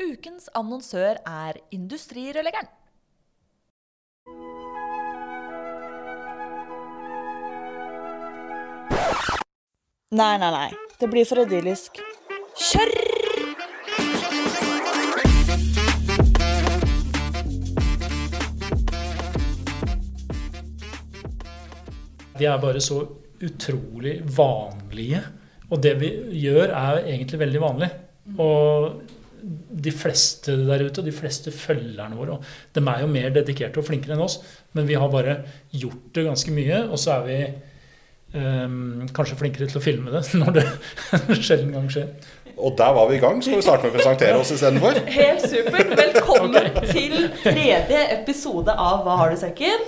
Ukens annonsør er Industrirørleggeren. Nei, nei, nei. Det blir for idyllisk. Kjør! De er bare så utrolig vanlige. Og det vi gjør, er egentlig veldig vanlig. Og de fleste der ute, og de fleste følgerne våre, og de er jo mer dedikerte og flinkere enn oss, men vi har bare gjort det ganske mye, og så er vi um, kanskje flinkere til å filme det når det sjelden gang skjer. Og der var vi i gang. Skal vi starte med å presentere oss istedenfor? Helt supert. Velkommen til tredje episode av Hva har du sekken?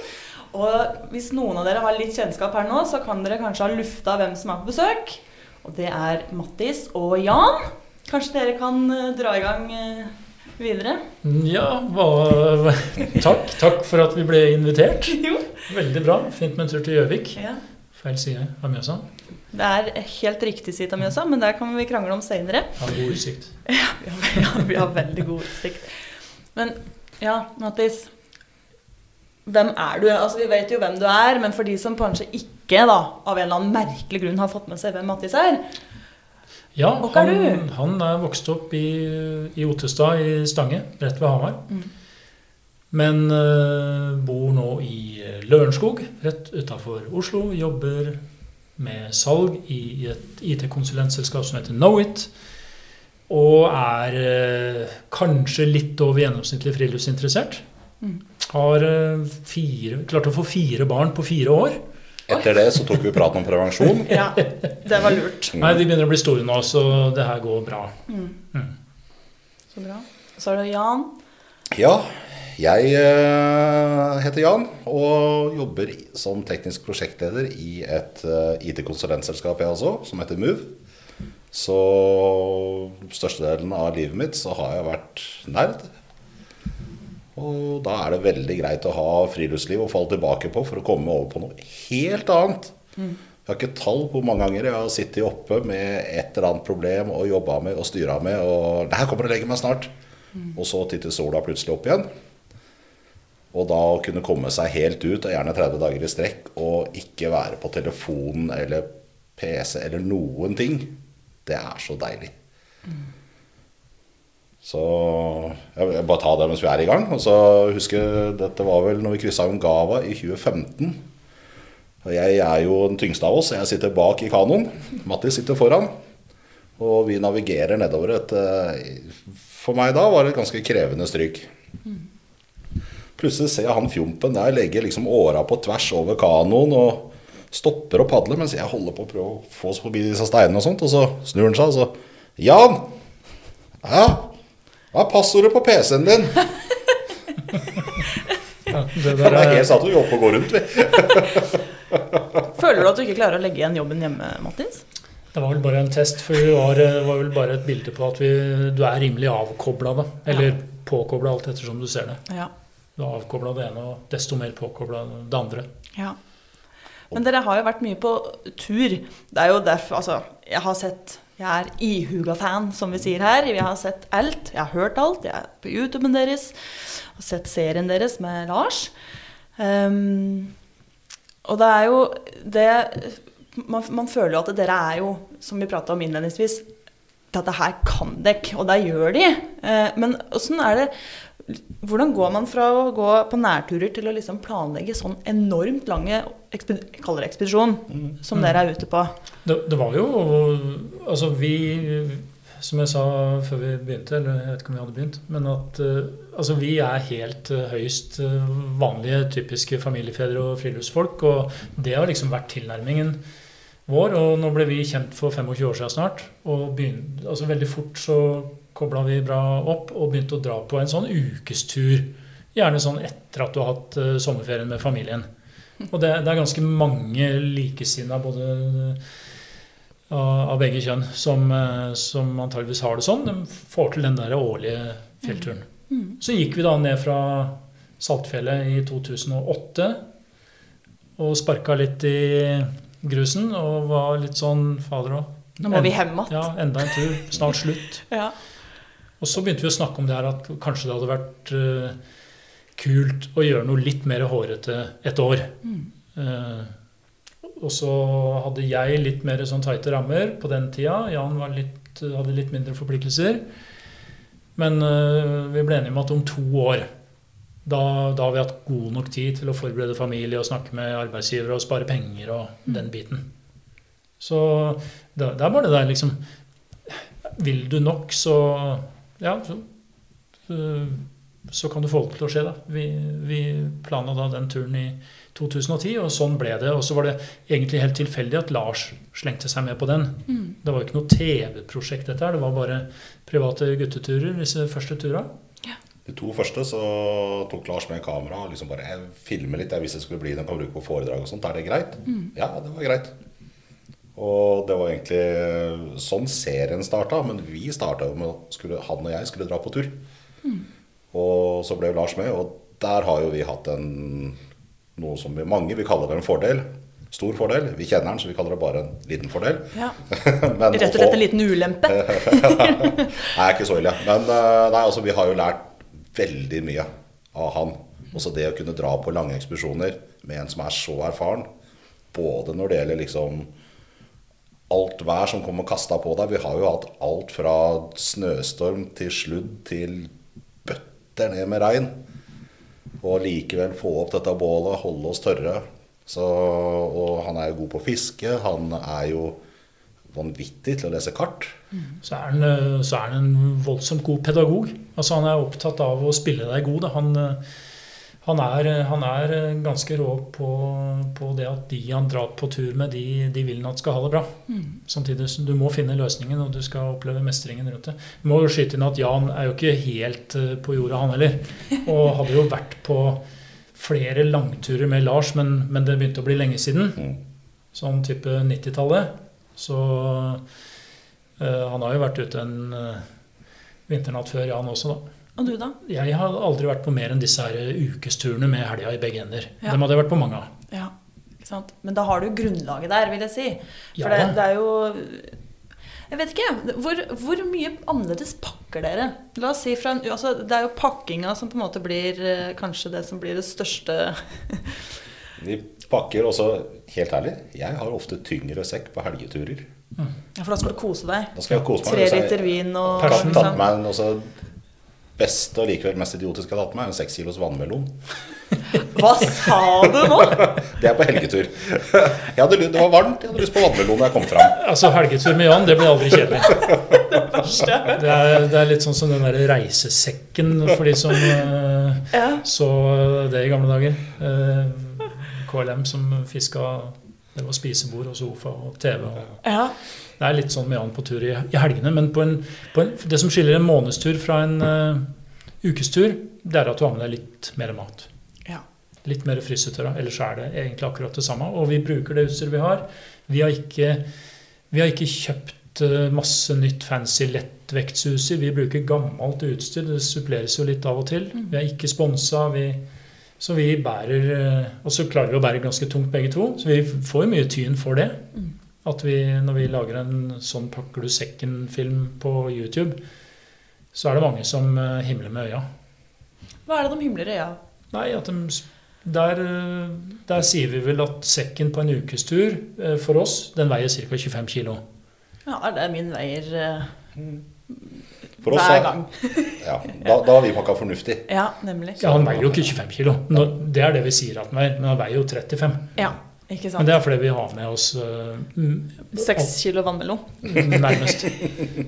Og hvis noen av dere har litt kjennskap her nå, så kan dere kanskje ha lufta hvem som er på besøk. Og det er Mattis og Jan. Kanskje dere kan eh, dra i gang eh, videre? Ja, hva, takk. Takk for at vi ble invitert. Jo. Veldig bra. Fint med en tur til Gjøvik. Ja. Feil side av Mjøsa. Det er helt riktig side av Mjøsa, men der kan vi krangle om senere. Har god utsikt. Ja, vi har, ja, vi har veldig god utsikt. Men ja, Mattis. Hvem er du? Altså, Vi vet jo hvem du er, men for de som kanskje ikke da, av en eller annen merkelig grunn har fått med seg hvem Mattis er Ja, han, han er vokst opp i, i Ottestad i Stange, rett ved Hamar. Mm. Men uh, bor nå i eh, Lørenskog, rett utafor Oslo. Jobber med salg i et IT-konsulentselskap som heter Knowit. Og er uh, kanskje litt over gjennomsnittlig friluftsinteressert. Mm. Har uh, fire, klart å få fire barn på fire år. Etter det så tok vi praten om prevensjon. Ja, det var lurt. Nei, De begynner å bli store nå, så det her går bra. Så bra. Så er det Jan. Ja, jeg eh, heter Jan og jobber som teknisk prosjektleder i et eh, IT-konsulentselskap jeg også, som heter Move. Så størstedelen av livet mitt så har jeg vært nerd. Og da er det veldig greit å ha friluftsliv å falle tilbake på for å komme over på noe helt annet. Jeg har ikke tall på hvor mange ganger jeg har sittet oppe med et eller annet problem og jobba med og styra med. Og her kommer å legge meg snart. Og så titter sola plutselig opp igjen. Og da å kunne komme seg helt ut, og gjerne 30 dager i strekk, og ikke være på telefonen eller PC eller noen ting, det er så deilig. Så jeg vil bare ta det mens vi er i gang. Og så husker jeg, Dette var vel når vi kryssa Ungava i 2015. Og jeg er jo den tyngste av oss. Jeg sitter bak i kanoen. Mattis sitter foran. Og vi navigerer nedover et eh, For meg da var det et ganske krevende stryk. Plutselig ser jeg han fjompen der legge liksom åra på tvers over kanoen og stopper å padle mens jeg holder på å prøve å få oss forbi disse steinene og sånt. Og så snur han seg og så Jan! Ja? Hva er passordet på PC-en din? Ja, det der er helt satt og jobbe og gå rundt, vi. Føler du at du ikke klarer å legge igjen jobben hjemme, Mattis? det var vel bare en test, for det var, det var vel bare et bilde på at vi, du er rimelig avkobla. da. Eller Ja. påkobla, alt ettersom du ser det. Ja. Du er avkobla det ene, og desto mer påkobla det andre. ja. Men dere har jo vært mye på tur. Det er jo derfor Altså, jeg har sett Jeg er ihuga-fan, som vi sier her. Jeg har sett alt. Jeg har hørt alt. Jeg er på YouTuben deres. Har sett serien deres med Lars. Um, og det er jo det man, man føler jo at dere er jo, som vi prata om innledningsvis, dette her kan dere, og det gjør de. Uh, men åssen er det Hvordan går man fra å gå på nærturer til å liksom planlegge sånn enormt lange kaller det ekspedisjon som dere er ute på? Det, det var jo Altså, vi Som jeg sa før vi begynte, eller jeg vet ikke om vi hadde begynt, men at eh, altså, vi er helt eh, høyst eh, vanlige, typiske familiefedre og friluftsfolk. Og det har liksom vært tilnærmingen vår. Og nå ble vi kjent for 25 år siden snart. Og begynte, altså veldig fort så kobla vi bra opp og begynte å dra på en sånn ukestur. Gjerne sånn etter at du har hatt eh, sommerferien med familien. Og det, det er ganske mange likesinna både av, av begge kjønn, som, eh, som antageligvis har det sånn. De får til den der årlige fjellturen. Så gikk vi da ned fra Saltfjellet i 2008 og sparka litt i grusen og var litt sånn Fader òg. Nå må vi hjem igjen. Ja, enda en tur. Snart slutt. Ja. Og så begynte vi å snakke om det her at kanskje det hadde vært uh, kult å gjøre noe litt mer hårete et år. Eh, og så hadde jeg litt mer sånn tighte rammer på den tida. Jan var litt, hadde litt mindre forpliktelser. Men uh, vi ble enige om at om to år da, da har vi hatt god nok tid til å forberede familie og snakke med arbeidsgivere og spare penger og den biten. Så det er bare det der liksom Vil du nok, så Ja, så, så- kan du få det til å skje, da. Vi, vi planla da den turen i 2010, og sånn ble det. Og så var det egentlig helt tilfeldig at Lars slengte seg med på den. Det var jo ikke noe TV-prosjekt, dette her. Det var bare private gutteturer, disse første turene. De to første så tok Lars med kamera og liksom bare jeg filmer litt jeg, hvis det skulle bli den kan bruke på foredrag og sånt. Er det greit? Ja, det var greit. Og det var egentlig sånn serien starta. Men vi starta jo med skulle, han og jeg skulle dra på tur. Og så ble Lars med, og der har jo vi hatt en noe som vi, mange vil kalle det en fordel. Stor fordel. Vi kjenner den, så vi kaller det bare en liten fordel. Ja. Men Rett og slett en liten ulempe. Nei, ikke så ille. Men eh, nei, altså, vi har jo lært veldig mye av han. Også det å kunne dra på lange ekspedisjoner med en som er så erfaren. Både når det gjelder liksom alt vær som kommer kasta på deg. Vi har jo hatt alt fra snøstorm til sludd til bøtter ned med regn. Og likevel få opp dette bålet, holde oss tørre. Så, og han er jo god på å fiske. Han er jo vanvittig til å lese kart. Så er, han, eh, så er han en voldsomt god pedagog. Altså Han er opptatt av å spille deg god. Da. Han, eh, han, er, han er eh, ganske rå på, på det at de han drar på tur med, de, de vil han at skal ha det bra. Samtidig som du må finne løsningen, og du skal oppleve mestringen rundt det. Du må jo skyte inn at Jan er jo ikke helt eh, på jorda, han heller. Og hadde jo vært på flere langturer med Lars, men, men det begynte å bli lenge siden. Mm. Sånn type 90-tallet. Så øh, han har jo vært ute en øh, vinternatt før, Jan også, da. Og du, da? Jeg har aldri vært på mer enn disse her ukesturene med helga i begge ender. Ja. Dem hadde jeg vært på mange av. Ja, ikke sant? Men da har du grunnlaget der, vil jeg si. For Ja. det, det er jo Jeg vet ikke, hvor, hvor mye annerledes pakker dere? La oss si fra en, altså, Det er jo pakkinga som på en måte blir eh, kanskje det som blir det største Vi pakker også, helt ærlig, jeg har ofte tyngre sekk på helgeturer. Ja, For da skal du kose deg. Da skal jeg kose meg. Tre liter vin og Persen. tatt meg en også beste og likevel mest idiotiske jeg har tatt meg, en seks kilos vannmelon. Hva sa du nå? Det er på helgetur. Jeg hadde, det var varmt, jeg hadde lyst på vannmelon da jeg kom fram. Altså, Helgetur med Jan, det blir aldri kjedelig. Det er, det er litt sånn som den der reisesekken for de som eh, Ja. så det i gamle dager. Eh, KLM som fiska Det var spisebord og sofa og TV. og ja. Det er litt sånn med Jan på tur i, i helgene. Men på en, på en, det som skiller en månedstur fra en uh, ukestur, det er at du har med deg litt mer mat. Ja. Litt mer fryssetørra. Ellers er det egentlig akkurat det samme. Og vi bruker det utstyret vi har. Vi har ikke, vi har ikke kjøpt eh, masse nytt fancy lettvektsutstyr. Vi bruker gammelt utstyr. Det suppleres jo litt av og til. Vi er ikke sponsa. Vi, så vi bærer eh, Og så klarer vi å bære ganske tungt begge to. Så vi får jo mye tyn for det. At vi, når vi lager en sånn pakker du sekken-film på YouTube, så er det mange som eh, himler med øya. Hva er det de himler i øya? Nei, at de, der, eh, der sier vi vel at sekken på en ukestur eh, for oss, den veier ca. 25 kg. Ja, det er min veier For oss hver er, gang. ja, da, da har vi pakka fornuftig. Ja, nemlig. Ja, han veier jo ikke 25 kg. Det er det vi sier at han veier, men han veier jo 35. Ja, Men sant. det er fordi vi har med oss Seks uh, kilo vannmelon. Nærmest.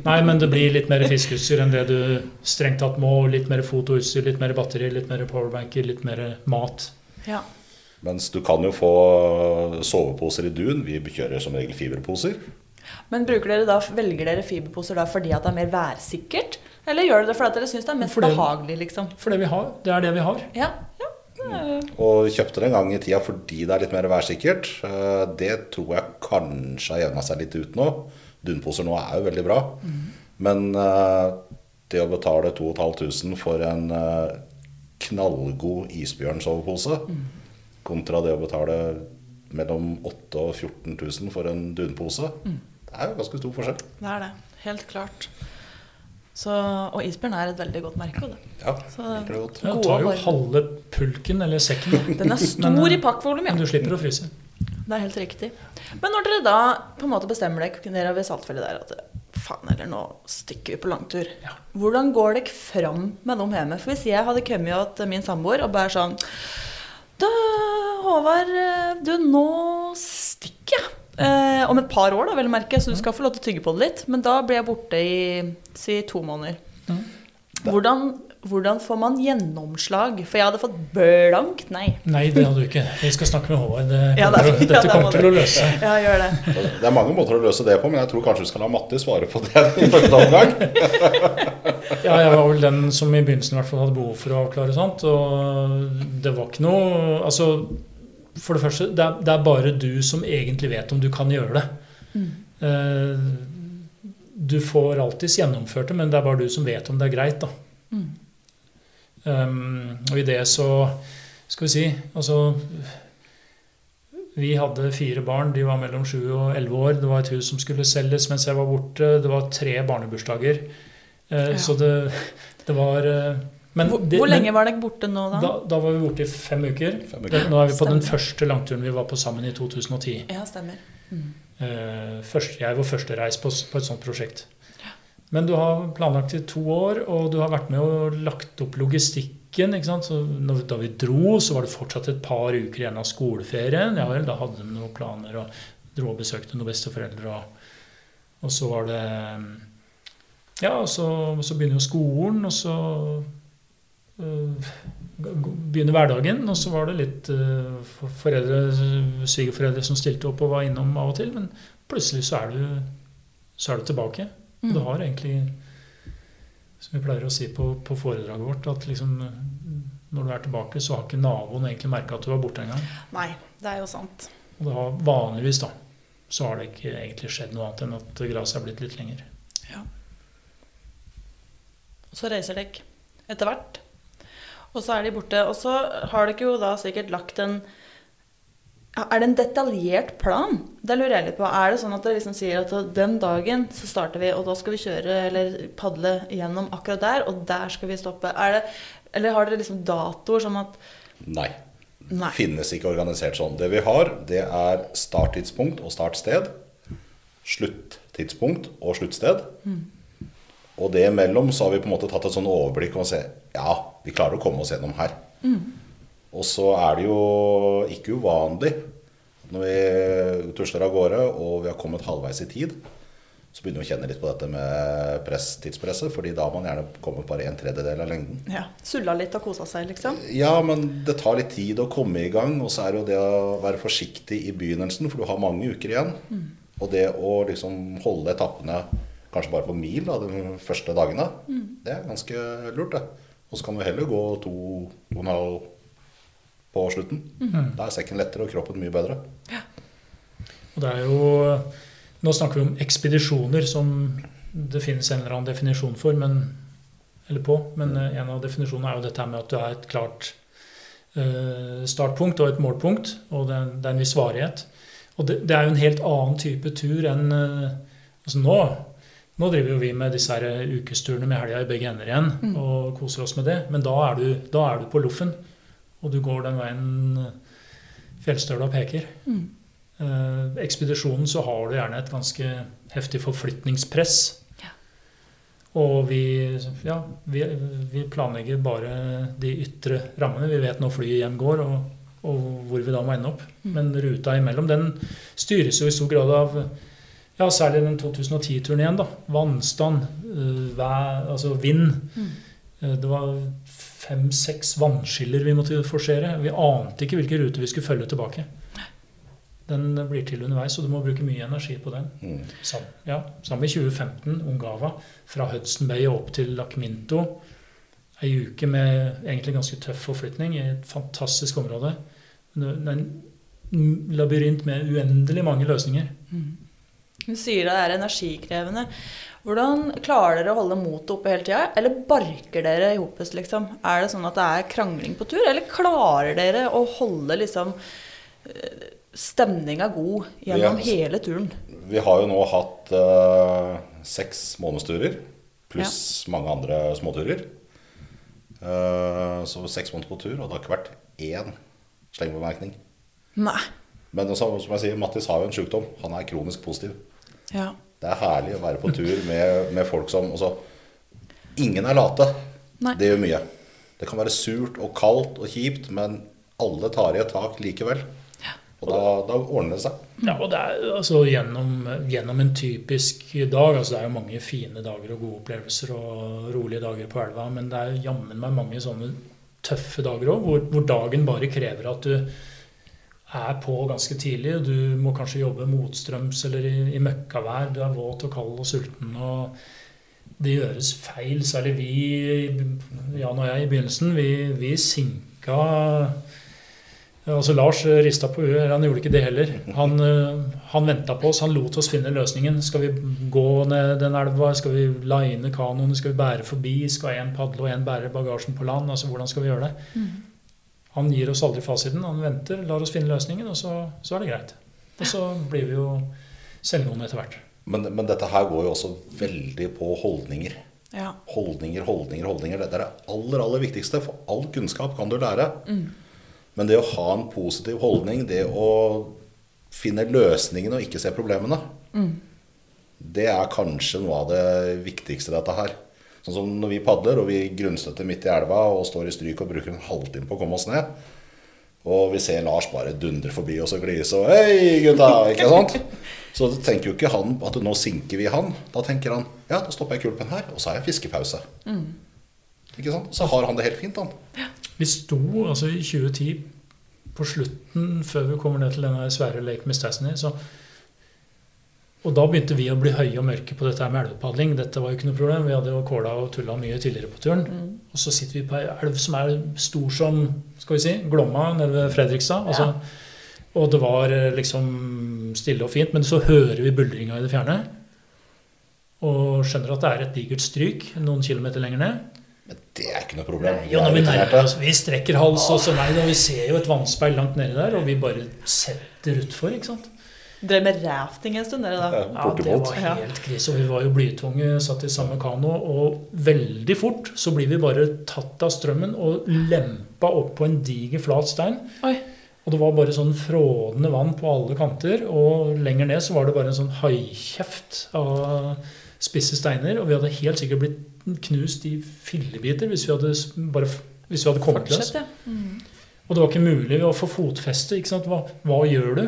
Nei, men det blir litt mer fiskeutstyr enn det du strengt tatt må. Litt mer fotoutstyr, litt mer batteri, litt mer powerbanker, litt mer mat. Ja. Mens du kan jo få soveposer i dun. Vi kjører som regel fiberposer. Men dere da, velger dere fiberposer da fordi at det er mer værsikkert? Eller gjør dere det fordi at dere syns det er mest Fordi- behagelig, liksom? For det vi har, det er det vi har. Ja, ja. Og kjøpte det en gang i tida fordi det er litt mer værsikkert. Eh, Det tror jeg kanskje har jevna seg litt ut nå. Dunposer nå er jo veldig bra. Men eh, det å betale 2500 for en eh, knallgod isbjørnsovepose kontra det å betale mellom 8000 og 14 000 for en dunpose, det er jo ganske stor forskjell. Det er det. Helt klart. Så, og isbjørn er et veldig godt merke. det. Ja, Så- det godt. Ja, tar jo halve pulken, eller sekken. Den er stor Men, i pakkvolum, ja. Men du slipper å fryse. Det er helt riktig. Men når dere da på en måte bestemmer dere ved Saltfjellet der at faen eller nå stikker vi på langtur, Ja. hvordan går dere fram med dem hjemme? For hvis jeg hadde kommet til min samboer og bare sånn Du, Håvard, du, nå stikker jeg. Eh, om et par år, da, vel å merke, så du skal få lov til å tygge på det litt. Men da blir jeg borte i si to måneder. Mm. Hvordan, hvordan får man gjennomslag? For jeg hadde fått blankt nei. Nei, det hadde du ikke. Vi skal snakke med Håvard. Det Ja, det dette ja, det kommer til å løse. Ja, gjør det. Det er mange måter å løse det på, men jeg tror kanskje du skal la Matti svare på det i første omgang. Ja, jeg var vel den som i begynnelsen i hvert fall hadde behov for å avklare sånt. Og det var ikke noe Altså, for det første, det er, det er bare du som egentlig vet om du kan gjøre det. Eh, Du får alltids gjennomført det, men det er bare du som vet om det er greit, da. Mm. Um, og i det så Skal vi si Altså Vi hadde fire barn. De var mellom sju og elleve år. Det var et hus som skulle selges mens jeg var borte. Det var tre barnebursdager. Eh, Ja. Så det, det var men Hvor, det, hvor lenge men var dere borte nå, da? da, da var vi borte i fem uker. Fem uker. Nå er vi på den første langturen vi var på sammen i 2010. Ja, stemmer. Mm. først, jeg var førstereis på, på et sånt prosjekt. Men du har planlagt i to år, og du har vært med og lagt opp logistikken. ikke sant? Så når, da vi dro, så var det fortsatt et par uker igjen av skoleferien. Ja vel, da hadde vi noen planer og dro og besøkte noen besteforeldre. Og, og så var det Ja, og så, så begynner jo skolen, og så øh, begynner hverdagen. Og så var det litt øh, foreldre, svigerforeldre som stilte opp og var innom av og til. Men plutselig så er du, så er du tilbake. Og Mm. du har egentlig, som vi pleier å si på, på foredraget vårt, at liksom når du er tilbake, så har ikke naboen egentlig merka at du var borte engang. Nei, det er jo sant. Og det har vanligvis, da, så har det ikke egentlig skjedd noe annet enn at gresset er blitt litt lenger. Så reiser dere etter hvert. Og så er de borte. Og så har dere jo da sikkert lagt en Er det en detaljert plan? Det lurer jeg litt på. Er det sånn at dere liksom sier at den dagen så starter vi, og da skal vi kjøre eller padle gjennom akkurat der, og der skal vi stoppe? Er det, eller har dere liksom datoer sånn at Nei. Nei. Finnes ikke organisert sånn. Det vi har, det er starttidspunkt og startsted. Sluttidspunkt og sluttsted. Og det imellom så har vi på en måte tatt et sånn overblikk og se ja, vi klarer å komme oss gjennom her. Og så er det jo ikke uvanlig når vi tusler av gårde og vi har kommet halvveis i tid, så begynner vi å kjenne litt på dette med press, tidspresset, fordi da har man gjerne kommet bare en tredjedel av lengden. Ja, Sulla litt og kosa seg, liksom? Ja, men det tar litt tid å komme i gang, og så er det jo det å være forsiktig i begynnelsen, for du har mange uker igjen. Og det å liksom holde etappene kanskje bare på mil da, de første dagene, det er ganske lurt, det. Og så kan du heller gå to, og på slutten. Da er sekken lettere og kroppen mye bedre. Ja. Og det er jo Nå snakker vi om ekspedisjoner som det finnes en eller annen definisjon for, men, eller på. Men eh, en av definisjonene er jo dette med at du har et klart eh, startpunkt og et målpunkt, og det er, det er en viss varighet. Og det, det er jo en helt annen type tur enn eh, altså nå. Nå driver jo vi med disse her ukesturene med helga i begge ender igjen og koser oss med det. Men da er du, da er du på loffen, og du går den veien fjellstøla peker. Eh, ekspedisjonen så har du gjerne et ganske heftig forflytningspress. Ja. Og vi, ja, vi, vi planlegger bare de ytre rammene. Vi vet når flyet hjem går, og, og hvor vi da må ende opp. Men ruta imellom den styres jo i stor grad av ja, særlig den 2010-turen igjen. da, Vannstand, eh, vær, altså vind. Eh, Det var fem-seks vannskiller vi måtte forsere. Vi ante ikke hvilke ruter vi skulle følge tilbake. Den blir til underveis, og du må bruke mye energi på den. Mm. Sam, ja, Sammen i 2015, Ungava, fra Hudson Bay og opp til Lakminto. Ei uke med egentlig ganske tøff forflytning i et fantastisk område. Det er en labyrint med uendelig mange løsninger. Du sier det er energikrevende. Hvordan klarer dere å holde motet oppe hele tida? Eller barker dere i hopus, liksom? Er det sånn at det er krangling på tur? Eller klarer dere å holde liksom eh, stemninga god gjennom Ja, altså- hele turen? Vi har jo nå hatt uh, seks månedsturer pluss mange andre småturer. Uh, så seks måneder på tur, og det har ikke vært én slengbemerkning. Nei. Men også, som jeg sier, Mattis har jo en sjukdom. Han er kronisk positiv. Ja. Det er herlig å være på tur med, med folk som også, Ingen er late. Nei. Det gjør mye. Det kan være surt og kaldt og kjipt, men alle tar i et tak likevel. Og da, da ordner det seg. Ja, og det er altså gjennom, gjennom en typisk dag altså Det er jo mange fine dager og gode opplevelser og rolige dager på elva, men det er jammen meg mange sånne tøffe dager òg, hvor, hvor dagen bare krever at du er på ganske tidlig. og Du må kanskje jobbe motstrøms eller i, i møkkavær. Du er våt og kald og sulten. og Det gjøres feil. Særlig vi, Jan og jeg, i begynnelsen. Vi, vi sinka Altså Lars rista på huet. Han gjorde ikke det heller. Han, øh, han venta på oss. Han lot oss finne løsningen. Skal vi gå ned den elva? Skal vi line kanoene? Skal vi bære forbi? Skal én padle og én bære bagasjen på land? Altså Hvordan skal vi gjøre det? Han gir oss aldri fasiten. Han venter, lar oss finne løsningen, og så, så er det greit. Og så blir vi jo selvgående etter hvert. Men, men dette her går jo også veldig på holdninger. Ja. Holdninger, holdninger, holdninger. Dette er det aller, aller viktigste. For all kunnskap kan du lære. Men det å ha en positiv holdning, det å finne løsningene og ikke se problemene, det er kanskje noe av det viktigste dette her. Sånn som når vi padler og vi grunnstøtter midt i elva og står i stryk og bruker en halvtime på å komme oss ned. Og vi ser Lars bare dundre forbi oss og glise og 'Hei, gutta!' ikke sant? Så tenker jo ikke han at nå sinker vi han. Da tenker han 'Ja, da stopper jeg kulpen her, og så har jeg fiskepause'. Ikke sant? Så har han det helt fint, han. Vi sto altså i 2010 på slutten, før vi kommer ned til denne svære Lake Mistassini, så og da begynte vi å bli høye og mørke på dette her med elvepadling. Dette var jo ikke noe problem. Vi hadde jo kåla og tulla mye tidligere på turen. Og så sitter vi på ei elv som er stor som skal vi si, Glomma nede ved Fredrikstad. Altså, Og det var eh, liksom stille og fint, men så hører vi buldringa i det fjerne. Og skjønner at det er et digert stryk noen kilometer lenger ned. Men det er ikke noe problem. Jo, når vi nærmer oss, vi strekker hals, og så nei da, vi ser jo et vannspeil langt nedi der, og vi bare setter utfor, ikke sant. Drev med rafting en stund, dere da? Ja, Ja, det var helt krise, og vi var jo blytunge, satt i samme kano, og veldig fort så blir vi bare tatt av strømmen og lempa opp på en diger flat stein. Oi. Og det var bare sånn frådende vann på alle kanter, og lenger ned så var det bare en sånn haikjeft av spisse steiner, og vi hadde helt sikkert blitt knust i fillebiter hvis vi hadde, bare, hvis vi hadde kommet oss. Ja. Mm. Og det var ikke mulig å få fotfeste. ikke sant? Hva, hva gjør du?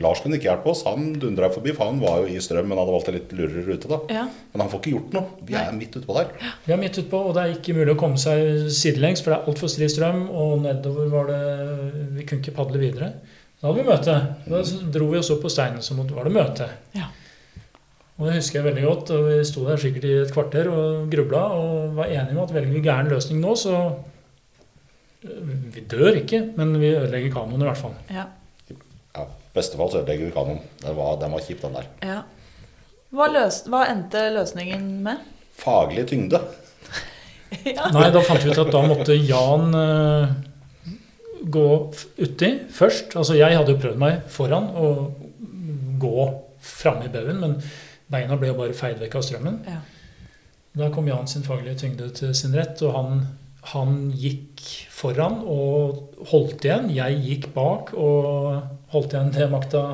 Lars kunne ikke hjelpe oss. Han dundra forbi, for han var jo i strøm, men hadde valgt en litt lurere rute. da. Ja. Men han får ikke gjort noe. Vi er midt utpå der. Vi er midt utpå, og det er ikke mulig å komme seg sidelengs, for det er altfor stri strøm, og nedover var det Vi kunne ikke padle videre. Da hadde vi møte. Da dro vi oss opp på steinen, så var det møte. Ja. Og det husker jeg veldig godt. og Vi sto der sikkert i et kvarter og grubla og var enige om at velger vi gæren løsning nå, så Vi dør ikke, men vi ødelegger kanoen i hvert fall. Ja. Ja, Bestefall så ødelegger vi kanoen. Den var, den var kjip, den der. ja. Hva, løs, hva endte løsningen med? Faglig tyngde. ja. Nei, da fant vi ut at da måtte Jan uh, gå uti først. Altså jeg hadde jo prøvd meg foran å gå framme i baugen, men beina ble jo bare feid vekk av strømmen. Ja. Da kom Jan sin faglige tyngde til sin rett, og han, han gikk foran og holdt igjen. Jeg gikk bak og holdt igjen det makta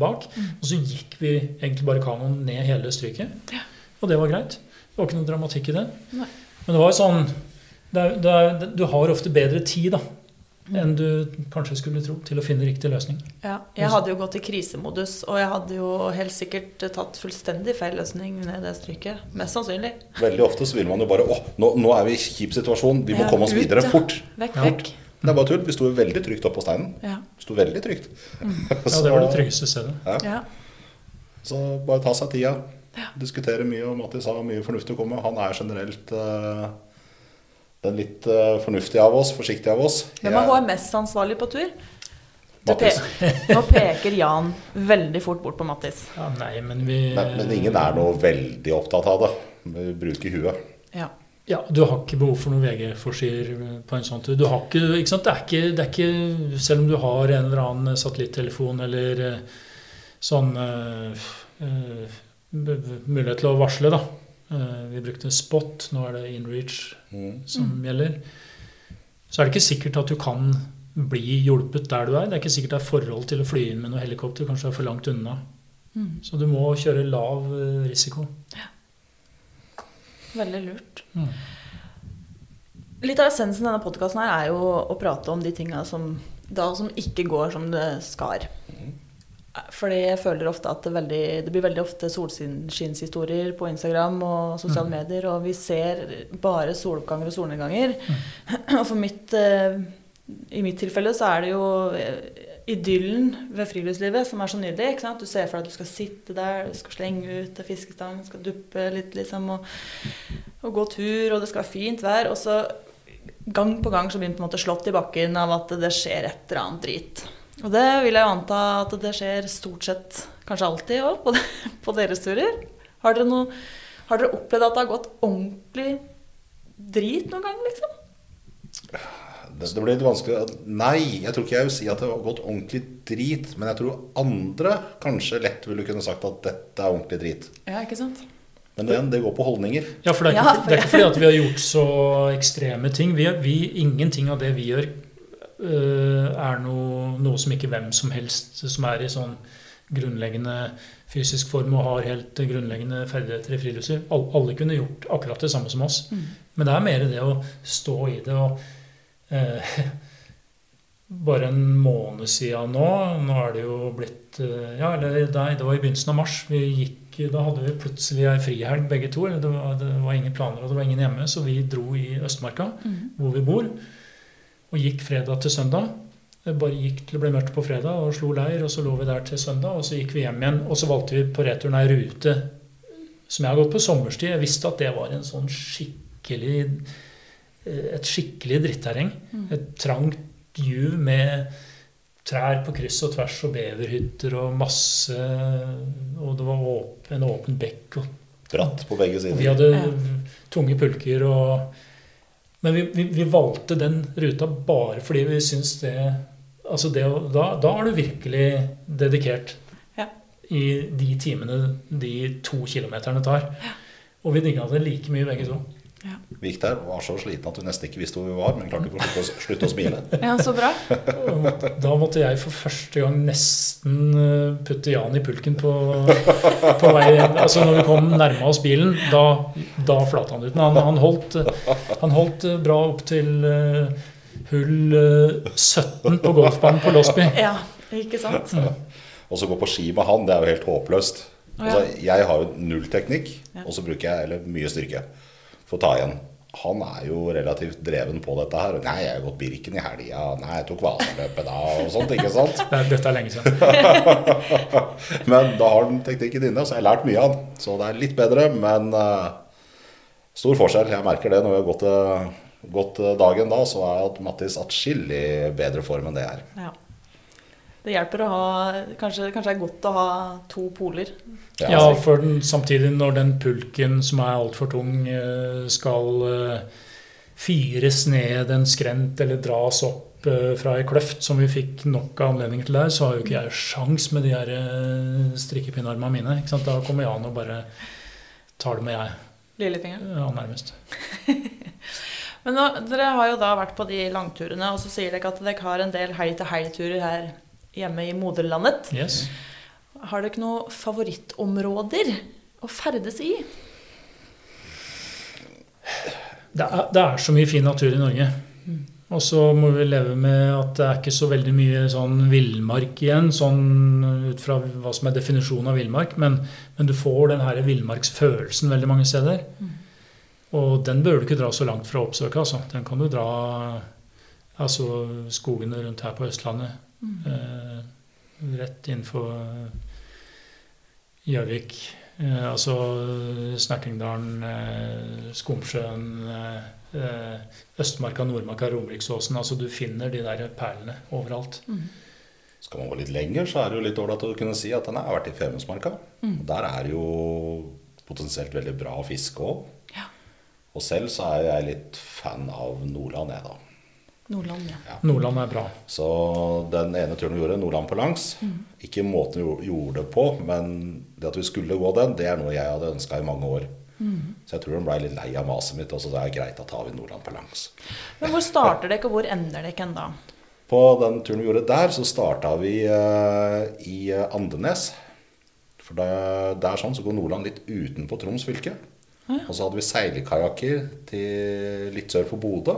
bak. Og så gikk vi egentlig bare kanoen ned hele stryket. Og det var greit. Det var ikke noe dramatikk i det. Men det var jo sånn det er, det er, Du har ofte bedre tid da, enn du kanskje skulle tro til å finne riktig løsning. Ja, jeg hadde jo gått i krisemodus, og jeg hadde jo helt sikkert tatt fullstendig feil løsning ned det stryket. Mest sannsynlig. Veldig ofte så vil man jo bare Å, nå, nå er vi i kjip situasjon. Vi må Ja, komme oss ut, videre ja. fort. Vekk, Ja. vekk. Det er bare tull. Vi sto jo veldig trygt oppå steinen. Ja. Sto veldig trygt. Ja, Det var det tryggeste stedet. ja. Så bare ta seg tida. Diskutere mye, og Mattis har mye fornuftig å komme med. Han er generelt eh, den litt eh, fornuftige av oss, forsiktige av oss. Hvem er HMS-ansvarlig på tur? Mattis. pe Nå peker Jan veldig fort bort på Mattis. Ja, nei, men vi Men, men ingen er noe veldig opptatt av det. Vi bruker huet. Ja. Ja, Du har ikke behov for noen VG-forsider på en sånn tur. Du har ikke, ikke sant? Det er ikke, det er ikke, selv om du har en eller annen satellittelefon eller eh, sånn uh, eh, b- mulighet til å varsle, da. Eh, Vi brukte Spot, nå er det InReach Mm. som gjelder. Så er det ikke sikkert at du kan bli hjulpet der du er. Det er ikke sikkert det er forhold til å fly inn med noe helikopter. Kanskje det er for langt unna. Mm. Så du må kjøre lav risiko. risiko. Veldig lurt. Mm. Litt av essensen i denne podkasten er jo å prate om de tinga som, da, som ikke går som det skal. Fordi jeg føler ofte at det, veldig, det blir veldig ofte solskinnshistorier på Instagram og sosiale Mm. medier, og vi ser bare soloppganger og solnedganger. Og for mitt, eh, i mitt tilfelle så er det jo eh, idyllen ved friluftslivet som er så nydelig. ikke sant? Du ser for deg at du skal sitte der, du skal slenge ut en fiskestang, skal duppe litt, liksom, og, og gå tur, og det skal være fint vær. Og så gang på gang så blir den på en måte slått i bakken av at det skjer et eller annet drit. Og det vil jeg jo anta at det skjer stort sett, kanskje alltid òg, på, på deres turer. Har dere, noe, har dere opplevd at det har gått ordentlig drit noen gang, liksom? Det, det blir litt vanskelig Nei, jeg tror ikke jeg vil si at det har gått ordentlig drit. Men jeg tror andre kanskje lett ville kunne sagt at dette er ordentlig drit. Ja, ikke sant? Men det, det går på holdninger. Ja, for det er, ikke, det er ikke fordi at vi har gjort så ekstreme ting. Vi, vi, ingenting av det vi gjør, er noe, noe som ikke hvem som helst som er i sånn grunnleggende fysisk form og har helt grunnleggende ferdigheter i friluftsliv. Alle, kunne gjort akkurat det samme som oss. Mm. Men det er mer det å stå i det og eh, Bare en måned siden nå Nå er det jo blitt eh, Ja, eller nei, det var i begynnelsen av mars. Vi gikk, da hadde vi plutselig ei frihelg begge to. Det var, det var ingen planer, og det var ingen hjemme, så vi dro i Østmarka, hvor vi bor, og gikk fredag til søndag. Det bare gikk til det ble mørkt på fredag og slo leir, og så lå vi der til søndag, og så gikk vi hjem igjen. Og så valgte vi på returen ei rute som jeg har gått på sommerstid. Jeg visste at det var en sånn skikkelig eh, et skikkelig dritterreng. Et trangt juv med trær på kryss og tvers og beverhytter og masse Og det var åpen, en åpen bekk. Og Bratt på begge og sider. vi hadde Ja. tunge pulker og Men vi, vi, vi valgte den ruta bare fordi vi syns det Altså det, da, da er du virkelig dedikert Ja. i de timene de to kilometerne tar. Og vi digga det like mye begge to. Vi gikk der og var så slitne at vi nesten ikke visste hvor vi var, men klarte ikke å slutte, å- slutte å smile. Ja, så bra. Da måtte jeg for første gang nesten eh, putte Jan i pulken på, på vei Altså når vi kom nærme oss bilen, da, da flata han ut. Men han, han, holdt, han holdt eh, bra opp til eh, hull eh, 17 på golfbanen på Losby. Ja, ikke sant? Og så gå på ski med han, det er jo helt håpløst. Ja. Altså, jeg har jo null teknikk, Ja. og så bruker jeg eller mye styrke for å ta igjen. Han er jo relativt dreven på dette her. Nei, jeg har gått Birken i helga. Nei, jeg tok Vasaløpet da, og sånt, ikke sant? Det er- Dette er lenge siden. Men da har han teknikken inne, så jeg har lært mye av han. Så det er litt bedre, men uh, stor forskjell. Jeg merker det når vi har gått, eh, gått eh, dagen da, så er at Mattis atskillig bedre form enn det er. Ja. Det hjelper å ha Kanskje, kanskje det er godt å ha to poler. Ja, for den, samtidig når den pulken som er altfor tung, eh, skal eh, fires ned en skrent eller dras opp eh, fra ei kløft, som vi fikk nok av anledninger til der, så har jo ikke jeg sjans med de her strikkepinnarmene mine. Ikke sant? Da kommer Jan og bare tar det med jeg. Lillefingeren. Ja, nærmest. Men nå, dere har jo da vært på de langturene, og så sier dere at dere har en del hei-til-hei-turer her hjemme i moderlandet. Yes. Har dere noen favorittområder å ferdes i? Det er, det er så mye fin natur i Norge. Og så må vi leve med at det er ikke så veldig mye sånn villmark igjen, sånn ut fra hva som er definisjonen av villmark. Men, men du får den her villmarksfølelsen veldig mange steder. Og den bør du ikke dra så langt fra å oppsøke. Altså. Den kan du dra altså skogene rundt her på Østlandet. Eh, rett innenfor Gjøvik. Eh, altså Snertingdalen, eh, Skomsjøen, eh, eh, Østmarka, Nordmarka, Romeriksåsen. Altså du finner de der perlene overalt. Skal man gå litt lenger, så er det jo litt ålreit å kunne si at den har vært i Femundsmarka. Mm. Der er det jo potensielt veldig bra fiske òg. Ja. Og selv så er jeg litt fan av Nordland, jeg, da. Nordland, ja. Nordland er bra. Så den ene turen vi gjorde, Nordland på langs, ikke måten vi gjorde det på, men det at vi skulle gå den, det er noe jeg hadde ønska i mange år. Så jeg tror hun ble litt lei av maset mitt, og så det er greit, da tar vi Nordland på langs. Men hvor starter dere, og hvor ender dere da? På den turen vi gjorde der, så starta vi uh, i eh, Andenes. For det, det er sånn, så går Nordland litt utenpå Troms fylke. Og så hadde vi seilkajakker til litt sør for Bodø,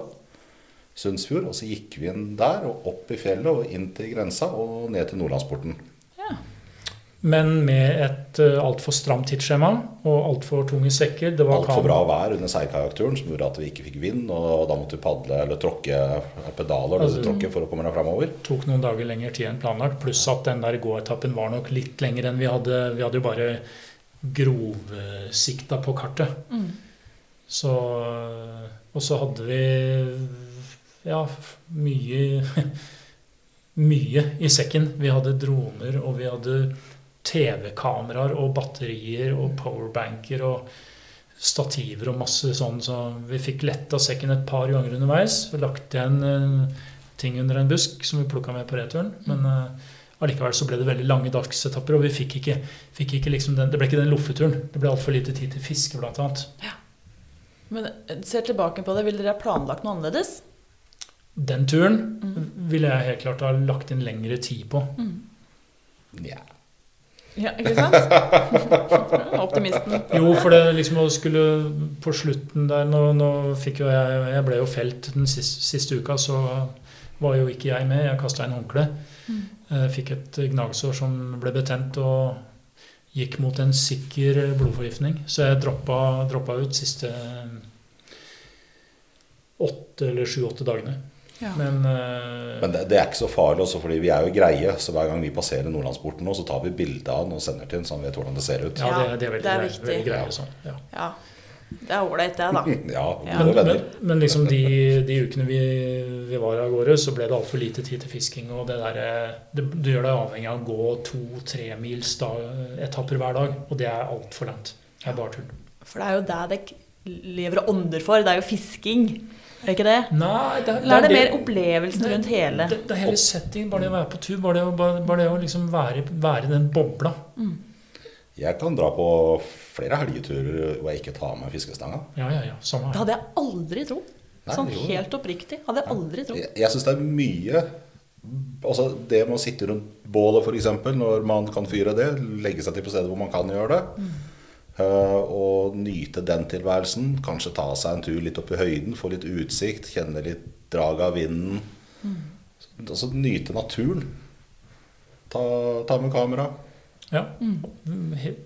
Sundsfjord. Og så gikk vi inn der og opp i fjellet og inn til grensa og ned til Nordlandsporten. Ja. Men med et uh, altfor stramt tidsskjema og altfor tunge sekker. Det var Altfor bra vær under seilkajakkturen som gjorde at vi ikke fikk vind. Og da måtte vi padle eller tråkke pedaler eller Altså- tråkke for å komme deg framover. tok noen dager lengre tid enn planlagt. Pluss at den der gåetappen var nok litt lenger enn vi hadde. Vi hadde jo bare grovsikta på kartet. Så Og så hadde vi ja, mye Mye i sekken. Vi hadde droner, og vi hadde TV-kameraer og batterier og powerbanker og stativer og masse sånn, så vi fikk letta sekken et par ganger underveis. Og lagt igjen eh, ting under en busk som vi plukka med på returen. Men uh, allikevel så ble det veldig lange dagsetapper, og vi fikk ikke, fikk ikke liksom den, det ble ikke den loffeturen. Det ble altfor lite tid til fiske, blant annet. Ja. Men eh, ser tilbake på det, ville dere ha planlagt noe annerledes? Den turen ville jeg helt klart ha lagt inn lengre tid på. Ja. Ja, ikke sant? Optimisten. Jo, for det liksom å skulle på slutten der Nå, nå fikk jo jeg Jeg ble jo felt den siste, siste uka, så var jo ikke jeg med. Jeg kasta inn håndkle. Mm. fikk et gnagsår som ble betent og gikk mot en sikker blodforgiftning. Så jeg droppa, droppa ut siste åtte eller sju-åtte dagene. Ja. Men, uh... Men det, det er ikke så farlig også, fordi vi er jo greie. Så hver gang vi passerer Nordlandsporten nå, så tar vi bilde av den og sender til den, så han vet hvordan det ser ut. ja, det, det er veldig, det er viktig. veldig greie. Sånn. Ja. Ja. Det er ålreit, det, da. Ja, gode Men, venner. men, men liksom de, de ukene vi, vi var av gårde, så ble det altfor lite tid til fisking. Og det, der, det, du gjør deg avhengig av å gå to-tre mils da, etapper hver dag. Og det er altfor langt. Det er bare tull. For det er jo det dere lever og ånder for. Det er jo fisking. Er det ikke det? Nei, det, Eller er det mer opplevelsen rundt hele? Det, det er hele settingen. Bare det å være på tur. Bare det å, bare, bare det å liksom være, være i den bobla. Jeg kan dra på flere helgeturer hvor jeg ikke tar med fiskestanga. Ja, ja, ja. Samme Det hadde jeg aldri trodd. Sånn jo. helt oppriktig. Hadde jeg aldri trodd. Jeg, jeg syns det er mye Altså Det med å sitte rundt bålet, f.eks., når man kan fyre det, legge seg til på stedet hvor man kan gjøre det, eh, og nyte den tilværelsen. Kanskje ta seg en tur litt opp i høyden, få litt utsikt, kjenne litt drag av vinden. Altså nyte naturen. Ta, ta med kamera. Ja. Mm.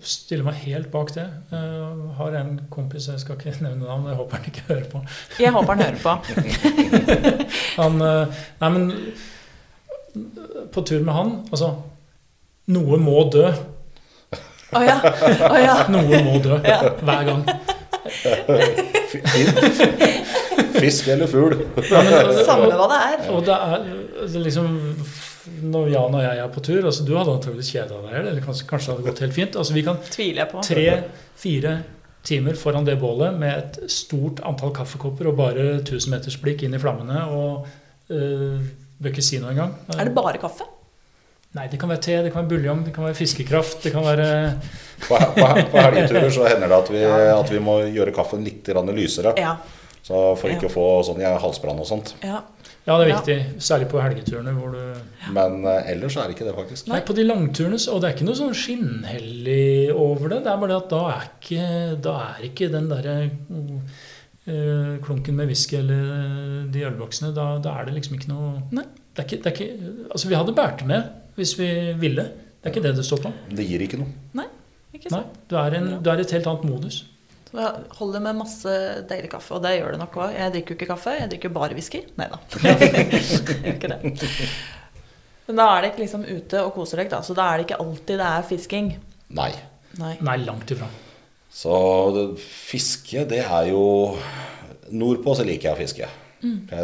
Stiller meg helt bak det. Jeg har en kompis, jeg skal ikke nevne navn, jeg håper han ikke hører på. Jeg håper han hører på. Han, eh, nei, men på tur med han Altså, noe må dø. Å ja. Oh, ja. Noen må dø. Hver gang. Fisk eller fugl. Samme hva det er. Og det er altså, liksom Når Jan og jeg er på tur altså Du hadde antakeligvis kjeda deg, eller kanskje, kanskje det hadde gått helt fint. Altså, vi kan tre-fire timer foran det bålet med et stort antall kaffekopper og bare 1000 meters blikk inn i flammene. og øh, Bør ikke si noe engang. Er det bare kaffe? Nei, det kan være te, det kan være buljong, det kan være fiskekraft. det kan være... På, på, på helgeturer så hender det at vi, at vi må gjøre kaffen litt lysere. Ja. Så For ikke å få sånn ja, halsbrann og sånt. ja. Ja, det er Ja. viktig. Særlig på helgeturene hvor du Men eh, ellers er det ikke det, faktisk. Nei, på de langturene, så- og det er ikke noe sånn skinnhellig over det. Det er bare det at da er ikke, da er ikke den derre eh, klunken med whisky eller eh, de ølboksene, da, da er det liksom ikke noe Nei. Det er ikke, det er ikke, altså, vi hadde båret med hvis vi ville. Det er ikke det det står på. Det gir ikke noe. Ikke Nei, du er, en, du er et helt annet modus. Så jeg holder med masse deilig kaffe, og det gjør det nok òg. Jeg drikker jo ikke kaffe, jeg drikker bare whisky. Nei da. Ikke det. Men da er det ikke liksom ute og koser deg, da. Så da er det ikke alltid det er fisking. Nei. Nei. Nei, langt ifra. Så det, fiske, det er jo Nordpå så liker jeg å fiske. Jeg,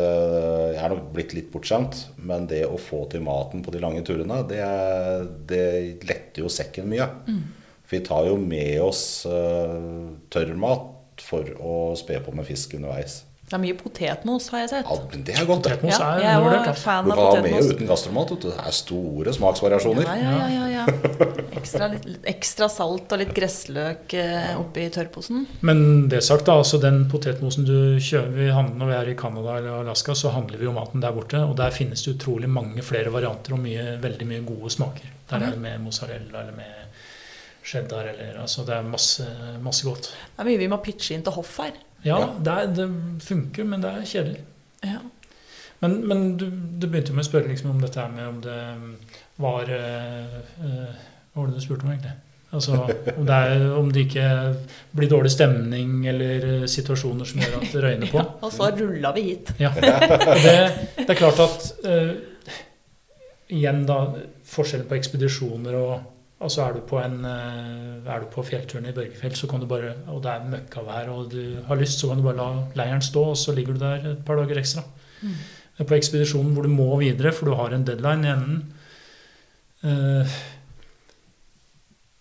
jeg er nok blitt litt bortskjemt, men det å få til maten på de lange turene, det, det letter jo sekken mye. For vi tar jo med oss uh, tørrmat for å spe på med fisk underveis. Det er mye potetmos, har jeg sett. Ja, men det er godt. Potetmos Ja, er jeg er undervurdert. jo Altså. fan Du av kan ha med og uten gastromat. Det er store smaksvariasjoner. Ja, ja, ja, ja, ja. Ekstra, litt, ekstra salt og litt gressløk eh, oppi tørrposen. Men det sagt, da, altså den potetmosen du kjøper vi handler når vi er i Canada eller Alaska, så handler vi jo maten der borte. Og der finnes det utrolig mange flere varianter og mye, veldig mye gode smaker. Der er det med mozzarella eller med cheddar eller altså Det er masse, masse godt. Det er mye vi må pitche inn til hoff her. Ja, Ja. Det, er, det funker, men det er kjedelig. Ja. Men, men du, du begynte jo med å spørre liksom om dette her med om det var eh, eh, Hva var det du spurte om, egentlig? Altså, om, det er, om det ikke blir dårlig stemning eller eh, situasjoner som gjør at det røyner på. Og så rulla vi hit. Ja. Det, det er klart at eh, Igjen, da. Forskjellen på ekspedisjoner og Altså Er du på, en, eh, er du på fjellturen i Børgefjell, så kan du bare, og det er møkkavær og du har lyst, så kan du bare la leiren stå, og så ligger du der et par dager ekstra. Mm. På ekspedisjonen hvor du må videre, for du har en deadline i enden. Eh,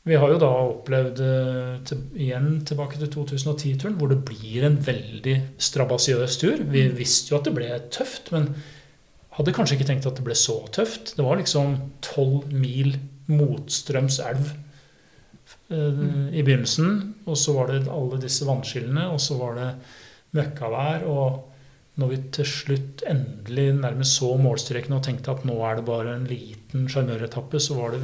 vi har jo da opplevd eh, til, igjen tilbake til 2010-turen, hvor det blir en veldig strabasiøs tur. Vi visste jo at det ble tøft, men hadde kanskje ikke tenkt at det ble så tøft. Det var liksom tolv mil motstrøms elv eh, i begynnelsen. Og så var det alle disse vannskillene, og så var det møkkavær. Og når vi til slutt endelig nærmest så målstreken og tenkte at nå er det bare en liten sjarmøretappe, så var det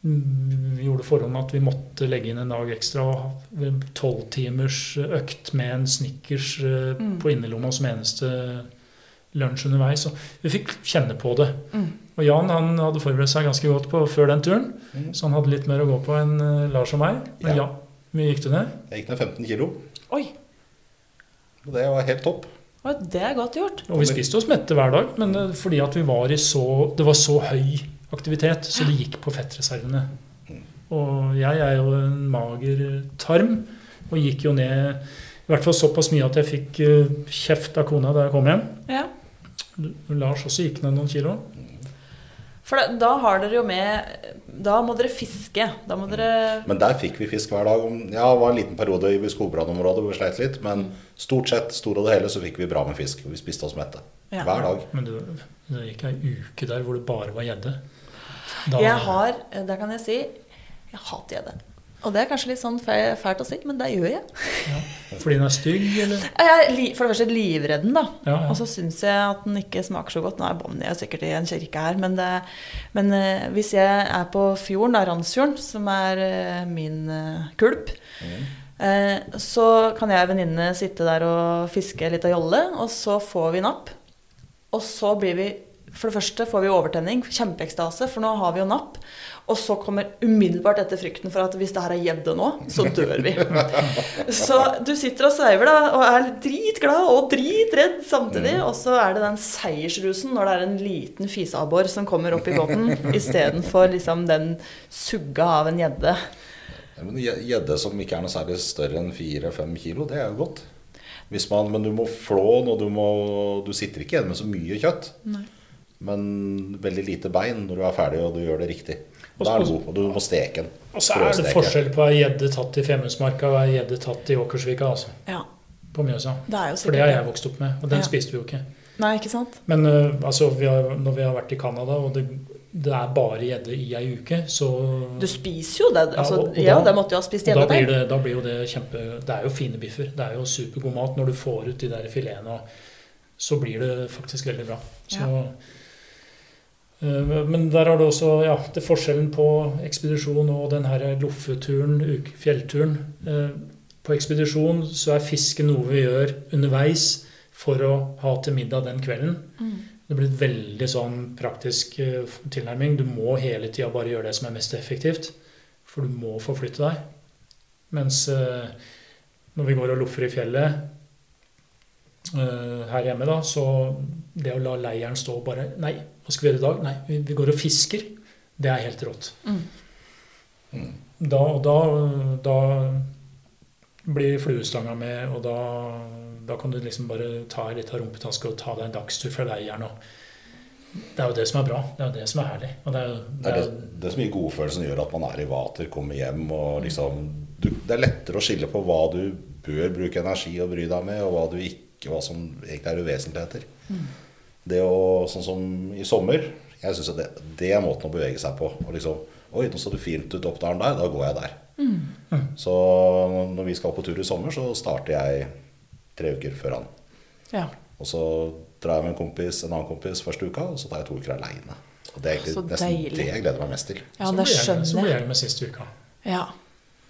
mm, vi gjorde forholdene at vi måtte legge inn en dag ekstra og tolv timers økt med en Snickers eh, Mm. på innerlomma som eneste lunsj underveis. Og vi fikk kjenne på det. Mm. Og Jan han hadde forberedt seg ganske godt på før den turen, Mm. så han hadde litt mer å gå på enn eh, Lars og meg. Men ja, Ja. vi gikk det ned. Jeg gikk ned 15 kilo. Oi, Og det var helt topp. Og det er godt gjort. Og vi spiste oss mette hver dag, men eh, fordi at vi var i så Det var så høy aktivitet, så det gikk på fettreservene. Og jeg er jo en mager tarm, og gikk jo ned i hvert fall såpass mye at jeg fikk eh, kjeft av kona da jeg kom hjem. Ja. Lars også gikk ned noen kilo. For da, da har dere jo med Da må dere fiske. Da må dere Men der fikk vi fisk hver dag. Ja, det var en liten periode i skogbrannområdet hvor vi sleit litt, men stort sett, store og det hele, så fikk vi bra med fisk. Vi spiste oss mette. Ja. Hver dag. Men det, det gikk ei uke der hvor det bare var gjedde. Jeg har, det kan jeg si, jeg hater gjedde. Og det er kanskje litt sånn fælt å si, men det gjør jeg. Fordi den er stygg, eller? Jeg er for det første livredd den, da. Ja, ja. Og så syns jeg at den ikke smaker så godt. Nå er Bonnie sikkert i en kirke her, men, det, men eh, hvis jeg er på fjorden, da, Randsfjorden, som er eh, min eh, kulp, eh, så kan jeg og venninne sitte der og fiske litt av jolle, og så får vi napp. Og så blir vi For det første får vi overtenning, kjempeekstase, for nå har vi jo napp. Og så kommer umiddelbart etter frykten for at hvis det her er gjedde nå, så dør vi. Så du sitter og sveiver da, og er dritglad og dritredd samtidig. Og så er det den seiersrusen når det er en liten fiseabbor som kommer opp i båten, istedenfor liksom den sugga av en gjedde. Men Gjedde som ikke er noe særlig større enn 4-5 kilo, det er jo godt. Man, men du må flå den, og du, må, du sitter ikke igjen med så mye kjøtt. Nei. Men veldig lite bein når du er ferdig og du gjør det riktig. Da er du god, og du må steke den. Og så er det forskjell på ei gjedde tatt i Femundsmarka og ei gjedde tatt i Åkersvika, altså. Ja, På Mjøsa. det er jo For det har jeg vokst opp med, og den Ja. spiste vi jo ikke. Nei, ikke sant? Men uh, altså, vi har, når vi har vært i Canada, og det, det er bare gjedde i ei uke, så Du spiser jo det. Ja, Altså, og- da, ja, da- det måtte jo ha spist gjedde der. det, da blir jo det kjempe Det er jo fine biffer. Det er jo supergod mat når du får ut de der filetene. og Så blir det faktisk veldig bra. Så, øh, men der har du også ja, det forskjellen på ekspedisjon og denne loffeturen, fjellturen. Eh, På ekspedisjon så er fiske noe vi gjør underveis for å ha til middag den kvelden. Mm. Det blir en veldig sånn praktisk eh, tilnærming. Du må hele tida bare gjøre det som er mest effektivt. For du må forflytte deg. Mens eh, når vi går og loffer i fjellet eh, her hjemme, da, så det å la leiren stå bare Nei, hva skal vi gjøre i dag? Nei, vi, går og fisker. Det er helt rått. Mm. Da, og da, da blir fluestanga med, og da, da kan du liksom bare ta litt av rumpetaske og ta deg en dagstur fra leiren. Det er jo det som er bra. Det er jo det som er herlig. Og det er, jo- Det det er det, det som gir godfølelsen gjør at man er i vater, kommer hjem og liksom du, Det er lettere å skille på hva du bør bruke energi og bry deg med, og hva du ikke, hva som egentlig er uvesentligheter. Det å, sånn som i sommer, jeg synes det, det er måten å bevege seg på. Og liksom, Oi, nå så det fint ut opp dalen der, da går jeg der. Så når vi skal på tur i sommer, så starter jeg tre uker før han. Ja. Og så drar jeg med en kompis, en annen kompis første uka, og så tar jeg to uker aleine. Og det er egentlig Så nesten deilig. det jeg gleder meg mest til. ja, så det blir jeg, så skjønner blir jeg. med siste uka. Ja.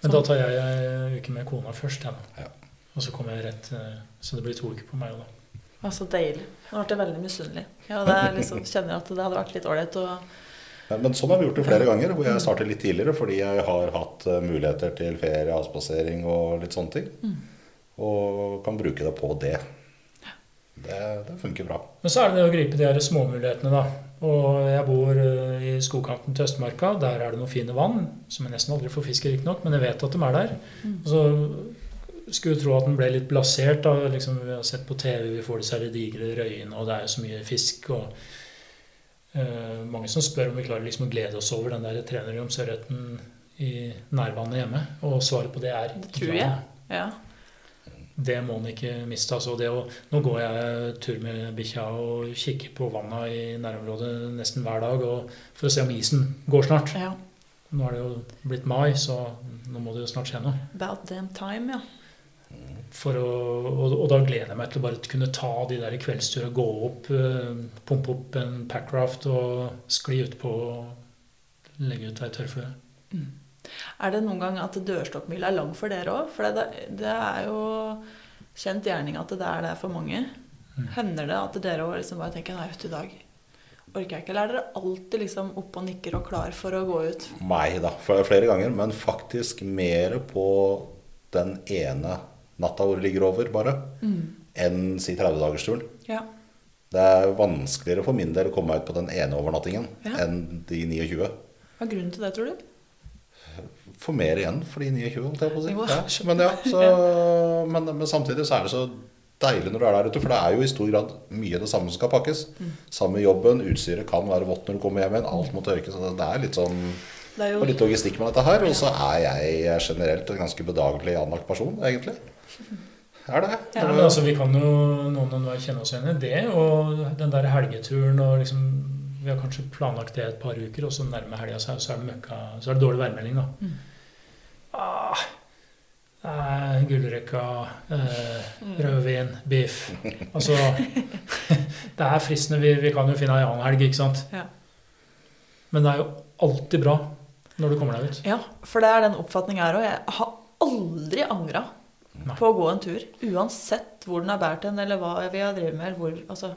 Men da tar jeg en uke med kona først. Jeg. Ja. Og så kommer jeg rett eh, Så det blir to uker på meg. Da. Ja, så deilig. Nå ble jeg veldig misunnelig. Ja, det er liksom, kjenner at det hadde vært litt ålreit å Men, men sånn har vi gjort det flere ganger, hvor jeg starter litt tidligere fordi jeg har hatt eh, muligheter til ferie, avspasering og litt sånne ting. Og kan bruke det på det. Det, det funker bra. Men så er det det å gripe de her småmulighetene, da. Og jeg bor eh, i skogkanten til Østmarka. Der er det noen fine vann, som jeg nesten aldri får fisk i, riktignok, men jeg vet at de er der. Og så skulle tro at den ble litt blasert. da, liksom Vi har sett på TV, vi får disse digre røyene, og det er jo så mye fisk. og uh, Mange som spør om vi klarer liksom å glede oss over den der trenerjomsørreten i nærvannet hjemme. Og svaret på det er Det tror jeg. Ja. det må en ikke miste. Altså det å, nå går jeg tur med bikkja og kikker på vanna i nærområdet nesten hver dag og for å se om isen går snart. ja. Nå er det jo blitt mai, så nå må det jo snart skje noe. About damn time, ja. For å, og, og da gleder jeg meg til å bare kunne ta de der kveldsturene, gå opp, uh, pumpe opp en packraft og skli utpå og legge ut ei tørrflue. Er det noen gang at dørstokkmila er lang for dere òg? For det, det er jo kjent gjerning at det er det for mange. Hender det at dere òg liksom bare tenker nei, vet du, i dag orker jeg ikke? Eller er dere alltid liksom oppe og nikker og klar for å gå ut? Nei da. fl- Flere ganger. Men faktisk mer på den ene natta hvor du ligger over, bare, enn si 30-dagersturen. Ja. Det er vanskeligere for min del å komme meg ut på den ene overnattingen Ja. enn de 29. Hva er grunnen til det, tror du? Får mer igjen for de 29, holdt jeg på å si. Ja, men, ja, så, men, men samtidig så er det så deilig når du er der ute, for det er jo i stor grad mye det samme som skal pakkes. Samme jobben, utstyret kan være vått når du kommer hjem igjen, alt må tørkes. så Det er litt sånn Det er jo og litt logistikk med dette her. Og så er jeg generelt en ganske bedagelig anlagt person, egentlig. Er det. Ja, men altså, vi kan jo noen og enhver kjenne oss igjen i det. Og den der helgeturen og liksom Vi har kanskje planlagt det et par uker, og så nærmer helga seg, og så er det møkka Så er det dårlig værmelding, da. Ah, eh, Gullrekka, eh, rødvin, biff Altså Det er fristende. Vi, vi kan jo finne ei annen helg, ikke sant? Ja. Men det er jo alltid bra når du kommer deg ut. Ja, for det er den oppfatningen jeg har òg. Jeg har aldri angra. På å gå en tur. Uansett hvor den har båret hen, eller hva vi har drevet med. Eller hvor, altså,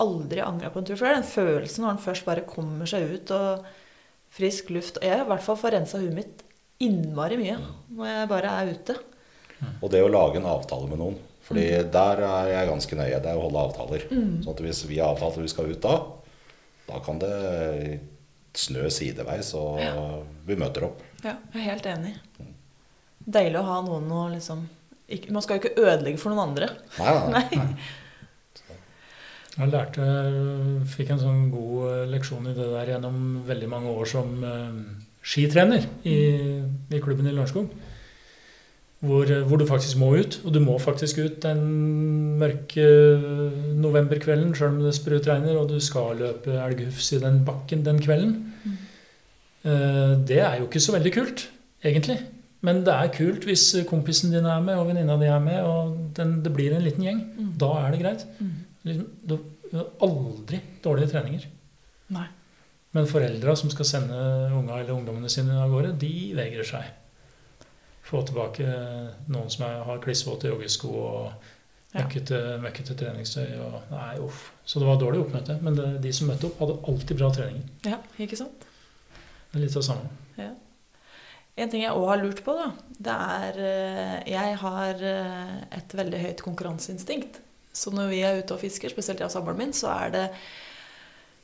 aldri angra på en tur. For det er den følelsen når den først bare kommer seg ut og frisk luft. Jeg i hvert fall får rensa huet mitt innmari mye når jeg bare er ute. Og det å lage en avtale med noen. Fordi der er jeg ganske nøye. Det er å holde avtaler. Sånn at hvis vi har avtalt at vi skal ut da, da kan det snø sideveis, og vi møter opp. Ja, jeg er helt enig. Deilig å ha noen å liksom ikke, Man skal jo ikke ødelegge for noen andre. Nei, nei, nei. Nei. Jeg lærte, fikk en sånn god eh, leksjon i det der gjennom veldig mange år som eh, skitrener i, i klubben i Lørenskog. Hvor, eh, hvor du faktisk må ut. Og du må faktisk ut den mørke novemberkvelden sjøl om det sprutregner, og du skal løpe elghufs i den bakken den kvelden. Eh, Det er jo ikke så veldig kult, egentlig. Men det er kult hvis kompisen din er med, og venninna di er med, og den, det blir en liten gjeng. Da er det greit. Liksom, du du har aldri dårlige treninger. Nei. Men foreldra som skal sende unga eller ungdommene sine av gårde, de vegrer seg. Få tilbake noen som er, har klissvåte joggesko og møkkete, møkkete treningstøy. Og, nei, uff. Så det var dårlig oppmøte. Men det, de som møtte opp, hadde alltid bra treninger. Ja, ikke sant? Det er litt av samme. Ja. En ting jeg òg har lurt på, da, det er eh, Jeg har eh, et veldig høyt konkurranseinstinkt. Så når vi er ute og fisker, spesielt jeg og samboeren min, så er det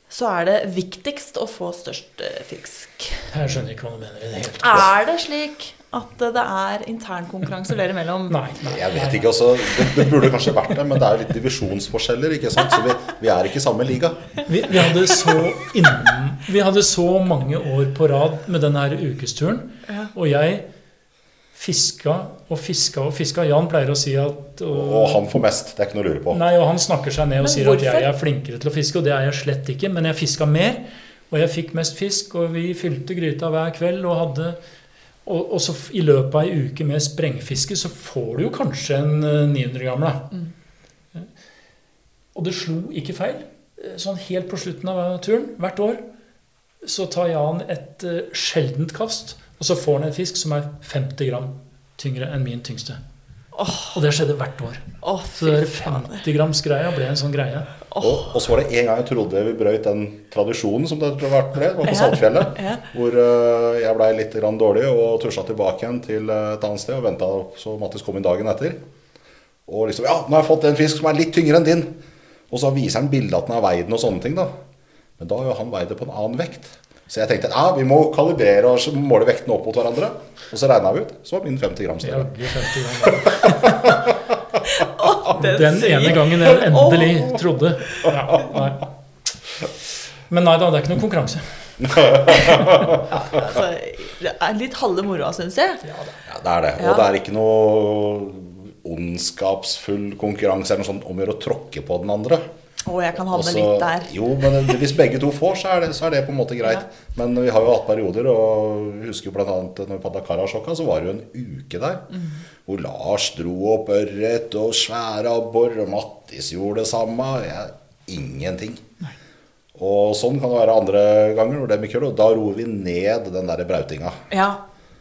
så er det viktigst å få størst eh, fisk. Jeg skjønner ikke hva du mener i det hele tatt. Er det slik at det er internkonkurranse dere imellom? Nei, nei, Jeg vet ikke også, det, det burde kanskje vært det, men det er jo litt divisjonsforskjeller, ikke sant? Så vi, vi er ikke i samme liga. Vi, vi, hadde så innen, vi hadde så mange år på rad med den her ukesturen. Ja. Og jeg fiska og fiska og fiska. Jan pleier å si at Og han får mest, det er ikke noe å lure på. Nei, og han snakker seg ned og Men sier at jeg er flinkere til å fiske, og det er jeg slett ikke. Men jeg fiska mer, og jeg fikk mest fisk, og vi fylte gryta hver kveld og hadde og, og så i løpet av ei uke med sprengfiske så får du jo kanskje en eh, 900 gram. da. Mm. Og det slo ikke feil. Eh, Sånn helt på slutten av turen, hvert år, så tar Jan et eh, sjeldent kast, og så får han en fisk som er 50 gram tyngre enn min tyngste. Og det skjedde hvert år. Å, Så fader. 50-gramsgreia ble en sånn greie. Og, og så var det en gang jeg trodde vi brøt den tradisjonen som det ble. Det var på Ja. Saltfjellet. Ja. Hvor uh, jeg blei litt grann dårlig og tusja tilbake igjen til eh, et annet sted og venta så Mattis kom inn dagen etter. Og liksom Ja, nå har jeg fått en fisk som er litt tyngre enn din. Og så viser han bilde at den har veid den og sånne ting, da. Men da har jo han veid det på en annen vekt. Så jeg tenkte ja, vi må kalibrere og måle vektene opp mot hverandre. Og så regna vi ut. Så var min 50 gram større. Jaggu 50 gram. Den Den ene gangen jeg endelig trodde. Ja, nei. Men nei da, det er ikke noen konkurranse. Altså, det er litt halve moroa, syns jeg. Ja, det er det. Og det er ikke noe ondskapsfull konkurranse eller noe sånt om å gjøre å tråkke på den andre. Å, jeg kan havne litt der. Jo, men hvis begge to får, så er det, så er det på en måte greit. Men vi har jo hatt perioder, og jeg husker jo bl.a. når vi padla Karasjokka, så var det jo en uke der. Mm. Hvor Lars dro opp ørret og svære abbor, og Mattis gjorde det samme. Jeg, ingenting. Og sånn kan det være andre ganger. når det er mye køl, og Da roer vi ned den der brautinga. Ja,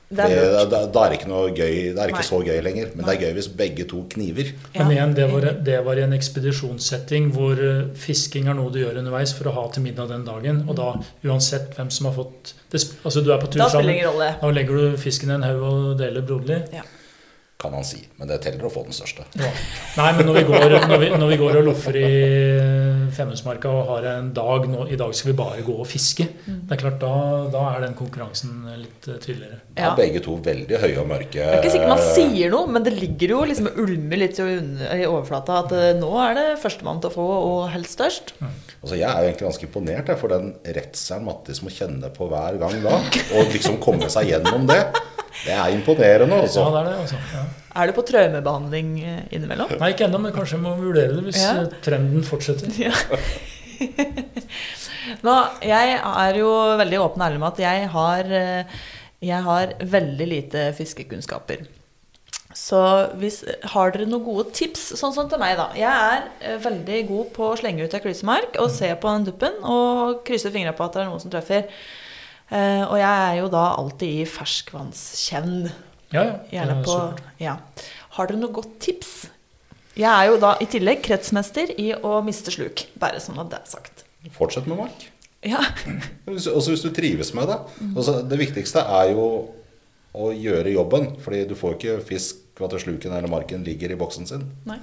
det er Det, da, da er det ikke noe gøy, det er ikke så gøy lenger. Men det er gøy hvis begge to kniver. Men igjen, det var, det var i en ekspedisjonssetting hvor eh, fisking er noe du gjør underveis for å ha til middag den dagen. Og da, uansett hvem som har fått det, Altså, du er på tur Da sammen. Da legger du fisken i en haug og deler broderlig. Ja. Kan han si. Men det teller å få den største. Ja. Nei, men når vi, går, når, vi, når vi går og loffer i Femundsmarka og har en dag nå, I dag skal vi bare gå og fiske. Mm. Det er klart, Da, da er den konkurransen litt eh, tydeligere. Ja. er begge to veldig høye og mørke. Det er ikke sikkert man sier noe, men det ligger jo liksom ulmer litt i overflata at eh, nå er det førstemann til å få, og helst størst. Altså, jeg er jo egentlig ganske imponert jeg, for den redselen Mattis må kjenne på hver gang da. Og liksom komme seg gjennom det. Det er imponerende, Ja, altså. det er det, altså. Ja. Er du på traumebehandling eh, innimellom? Nei, ikke ennå, men kanskje jeg må vurdere det hvis Ja. eh, trenden fortsetter. Ja. Nå, jeg er jo veldig åpen og ærlig med at jeg har, eh, jeg har veldig lite fiskekunnskaper. Så hvis, har dere noen gode tips, sånn som til meg, da. Jeg er veldig god på å slenge ut ei klysemark og se på den duppen og krysse fingra på at det er noen som treffer. Eh, og jeg er jo da alltid i ferskvannskjenn. Ja, ja. Gjerne er på ja. Har dere noe godt tips? Jeg er jo da i tillegg kretsmester i å miste sluk. Bare sånn at det er sagt. Fortsett med mark. Ja. Også hvis du trives med det. Også det viktigste er jo å gjøre jobben. Fordi du får ikke fisk ved at sluken eller marken ligger i boksen sin. Nei.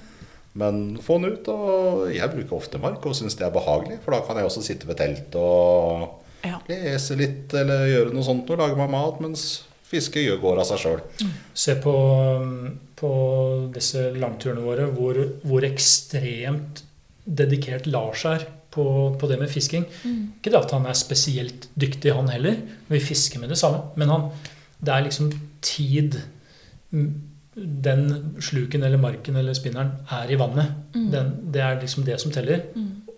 Men få den ut. Og jeg bruker ofte mark og syns det er behagelig. For da kan jeg også sitte ved telt og Ja. lese litt eller gjøre noe sånt og lage meg mat mens fiske gjør- går av seg sjøl. Se på, um, på disse langturene våre hvor, hvor ekstremt dedikert Lars er på, på det med fisking. Ikke det at han er spesielt dyktig, han heller. Vi fisker med det samme. Men han, det er liksom tid mm, den sluken eller marken eller spinneren er i vannet. Den, det er liksom det som teller.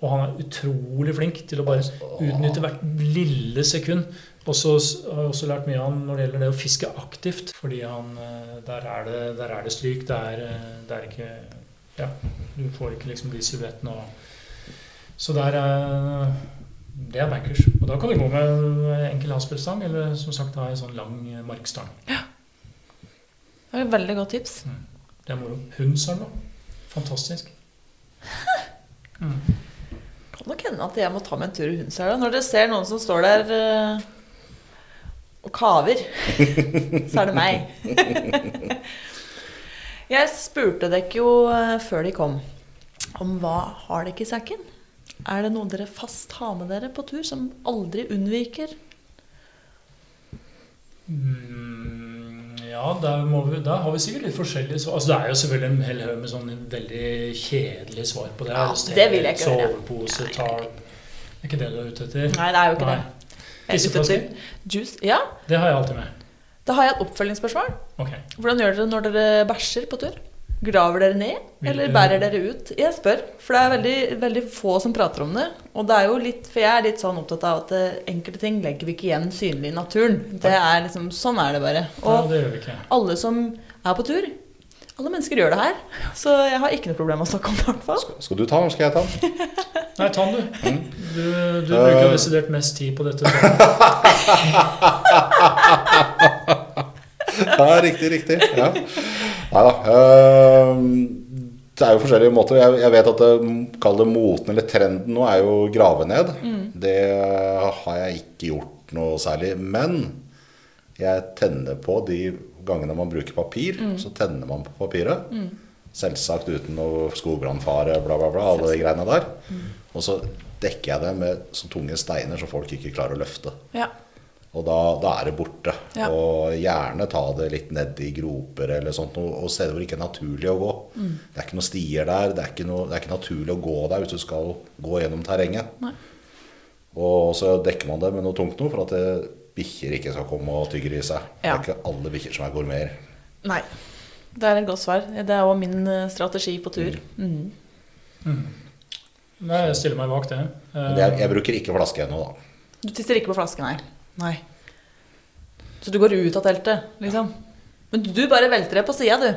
Og han er utrolig flink til å bare utnytte hvert lille sekund. Og så har jeg også lært mye av han når det gjelder det å fiske aktivt. Fordi han, eh, der, er det, der er det stryk. Det er, eh, det er ikke Ja, du får ikke liksom de silhuettene og Så der er Det er bankers. Og da kan du gå med enkel haspelstang, eller som sagt ha en sånn lang markstang. Ja. Det er et veldig godt tips. Det er moro. Hundsarm, da. Fantastisk. Mm. Kan nok hende at jeg må ta meg en tur i Hundselva. Når dere ser noen som står der eh, og kaver, så er det meg. jeg spurte dere jo eh, før de kom, om hva har dere i sekken? Er det noe dere fast har med dere på tur, som aldri unnviker? Mm, ja, der, må vi, der har vi sikkert litt forskjellige svar. Altså, det er jo selvfølgelig en hel haug med sånn veldig kjedelige svar på det. Ja, Stell, det vil jeg ikke høre. Sovepose, tarp Det er ikke det du er ute etter? Nei, det er jo ikke Nei. det. Jeg er Tisseflaske? Juice? Ja. Det har jeg alltid med. Da har jeg et oppfølgingsspørsmål. Ok. Hvordan gjør dere når dere bæsjer på tur? Graver dere ned, eller bærer dere ut? Jeg spør, for det er veldig, veldig få som prater om det. Og det er jo litt, For jeg er litt sånn opptatt av at eh, enkelte ting legger vi ikke igjen synlig i naturen. Det er liksom, Sånn er det bare. Ja, Og det gjør vi ikke. alle som er på tur Alle mennesker gjør det her. Så jeg har ikke noe problem med å snakke om det, hvert fall. Skal, skal du ta den, skal jeg ta den? Nei, ta den, du. Mm. Du, du bruker desidert mest tid på dette. Det Ja, riktig, riktig. Ja. Nei da. Uh, det er jo forskjellige måter. Jeg, jeg vet at det, kall det moten eller trenden nå er jo grave ned. Det har jeg ikke gjort noe særlig. Men jeg tenner på de gangene man bruker papir, så tenner man på papiret. Selvsagt uten noe skogbrannfare, bla, bla, bla, alle de greiene der. Og så dekker jeg det med så tunge steiner så folk ikke klarer å løfte. Ja. Og da, da er det borte. Ja. Og gjerne ta det litt ned i groper eller sånt, og, og steder hvor det ikke er naturlig å gå. Det er ikke noen stier der, det er ikke, noe, det er ikke naturlig å gå der hvis du skal gå gjennom terrenget. Nei. Og så dekker man det med noe tungt noe for at det- bikkjer ikke skal komme og tygge i seg. Det er ikke alle bikkjer som er gourmeter. Nei. Det er et godt svar. Det er òg min eh, strategi på tur. Mm. Nei, jeg stiller meg bak det. Jeg, jeg bruker ikke flaske ennå, da. Du tisser ikke på flasken, nei. Nei. Så du går ut av teltet, liksom? Men du bare velter det på sida, du.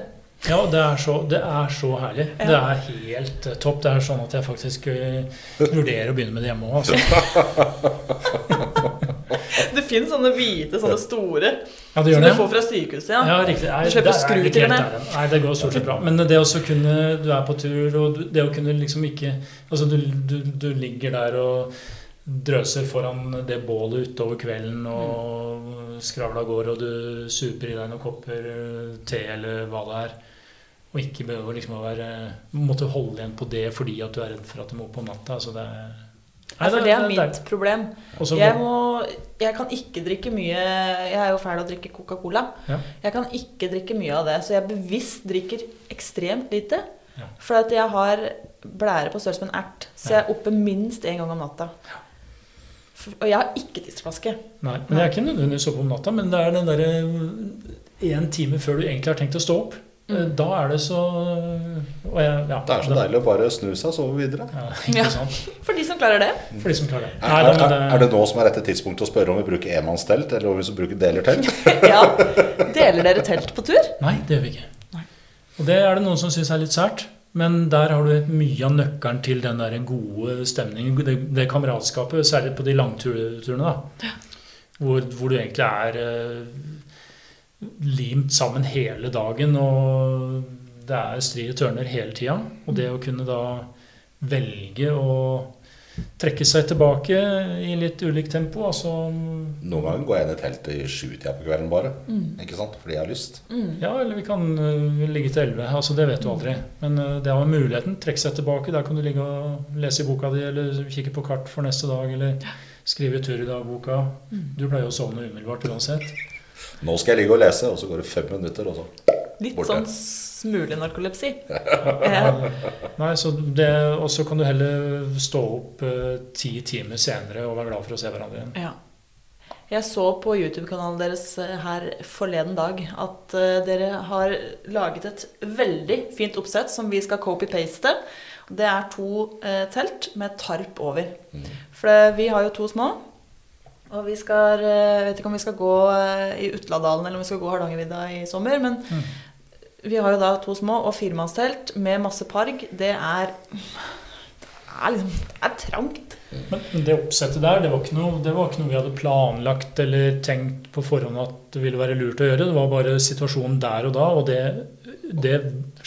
Ja, det er så, det er så herlig. Ja. Det er helt eh, topp. Det er sånn at jeg faktisk eh, vurderer å begynne med det hjemme òg. Altså. Det finnes sånne hvite, sånne store Ja, det gjør som det. du får fra sykehuset. Ja, Ja. riktig. Nei, Du slipper der å er skru til og helt med. der ennå. Nei, det går stort sett bra. Men det å kunne Du er på tur, og det å kunne liksom ikke Altså, du, du, du ligger der og drøser foran det bålet utover kvelden, og skravla går, og du super i deg noen kopper eh, te eller hva det er. Og ikke behøver liksom å være Måtte holde igjen på det fordi at du er redd for at du må opp på natta. Altså det er Ja, for det er mitt problem. Jeg, må, jeg kan ikke drikke mye Jeg er jo fæl å drikke Coca-Cola. Ja. Jeg kan ikke drikke mye av det, så jeg bevisst drikker ekstremt lite. Ja. For jeg har blære på størrelse med en ert, så jeg er oppe minst én gang om natta. For- Og jeg har ikke tidsflaske. Nei, men jeg er ikke nødvendigvis oppe om natta, men det er den derre én time før du egentlig har tenkt å stå opp. Mm. Eh, Da er det så og jeg, ja, Det er så deilig å bare snu seg og sove videre. Ja, Ja. For de som klarer det. For de som klarer det. Er, Nei, er, er det nå som er rette tidspunkt å spørre om vi bruker enmannstelt, eller om vi bruker delertelt? Ja. Deler dere telt på tur? Nei, det gjør vi ikke. Nei. Og det er det noen som syns er litt sært. Men der har du mye av nøkkelen til den der gode stemningen, det, det kameratskapet, særlig på de langturene. da. Hvor, hvor du egentlig er eh, limt sammen hele dagen, og det er strie tørner hele tida. Og det å kunne da velge å trekke seg tilbake i litt ulikt tempo, altså Noen ganger går jeg inn i teltet i sjutida på kvelden bare. Ikke sant? Fordi jeg har lyst. Ja, eller vi kan øh, ligge til 11. Altså, det vet du aldri. Men øh, det har muligheten. Trekke seg tilbake. Der kan du ligge og lese i boka di, eller kikke på kart for neste dag, eller skrive tur i dagboka. Du pleier jo å sovne umiddelbart uansett. Nå skal jeg ligge og lese, og så går det fem minutter, og så Litt Borte. sånn smulig narkolepsi. Nei, så det, Og så kan du heller stå opp øh, ti timer senere og være glad for å se hverandre igjen. Ja. Jeg så på YouTube-kanalen deres eh, her forleden dag at eh, dere har laget et veldig fint oppsett som vi skal copy-paste. Det er to eh, telt med tarp over. For vi har jo to små. Og vi skal eh, Jeg vet ikke om vi skal gå eh, i Utladalen eller om vi skal gå Hardangervidda i sommer, men Mm. Vi har jo da to små og firemannstelt med masse parg. Det er Det er liksom Det er trangt. Men men det oppsettet der, det var, ikke noe, det var ikke noe vi hadde planlagt eller tenkt på forhånd at det ville være lurt å gjøre. Det var bare situasjonen der og da, og det Det,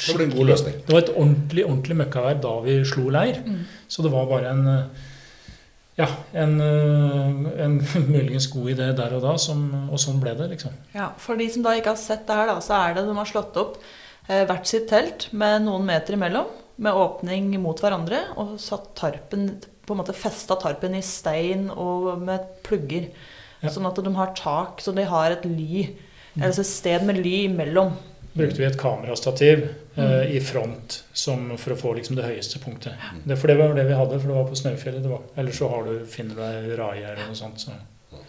Det blir en god løsning. Det var et ordentlig ordentlig møkkavær da vi slo leir. Mm. Så det var bare en Ja, en, en muligens god idé der og da, som, og sånn ble det, liksom. Ja, For de som da ikke har sett det her, da, så er det de har slått opp eh, hvert sitt telt med noen meter imellom, med åpning mot hverandre, og satt tarpen på en måte festa tarpen i stein og med plugger. Ja. Sånn at de har tak, så de har et ly, altså et sted med ly imellom. Brukte vi et kamerastativ Mm. eh, i front som, for å få liksom det høyeste punktet. Det, for det var det vi hadde, for det var på Snaufjellet. det var- Ellers så har du, finner du deg raie eller noe sånt. Så.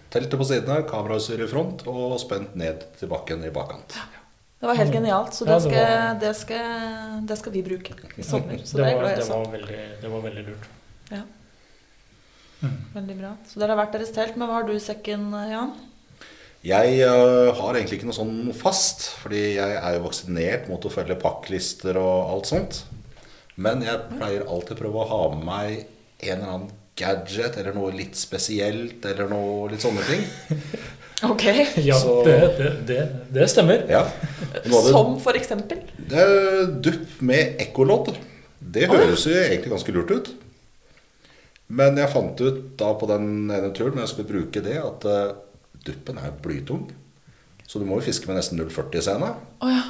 Teltet på sidene, kamerautstyr i front og spent ned til bakken i bakkant. Det var helt genialt, så Ja, det det skal, var- det skal, det skal vi bruke i sommer. Så Det det er var, glad det, var veldig, det var veldig lurt. Ja. Mm. Veldig bra. Så dere har vært deres telt. Men hva har du i sekken, Jan? Jeg øh, har egentlig ikke noe sånn fast, fordi jeg er jo vaksinert mot å følge pakklister og alt sånt. Men jeg pleier alltid å prøve å ha med meg en eller annen gadget eller noe litt spesielt eller noe litt sånne ting. Ok. Ja, Så- det, det, det, det stemmer. Ja. Det- Som for eksempel? Det er dupp med ekkolodd. Det høres jo egentlig ganske lurt ut. Men jeg fant ut da på den ene turen når jeg skulle bruke det, at eh, duppen er blytung. Så du må jo fiske med nesten 0,40 scene. Oh, ja.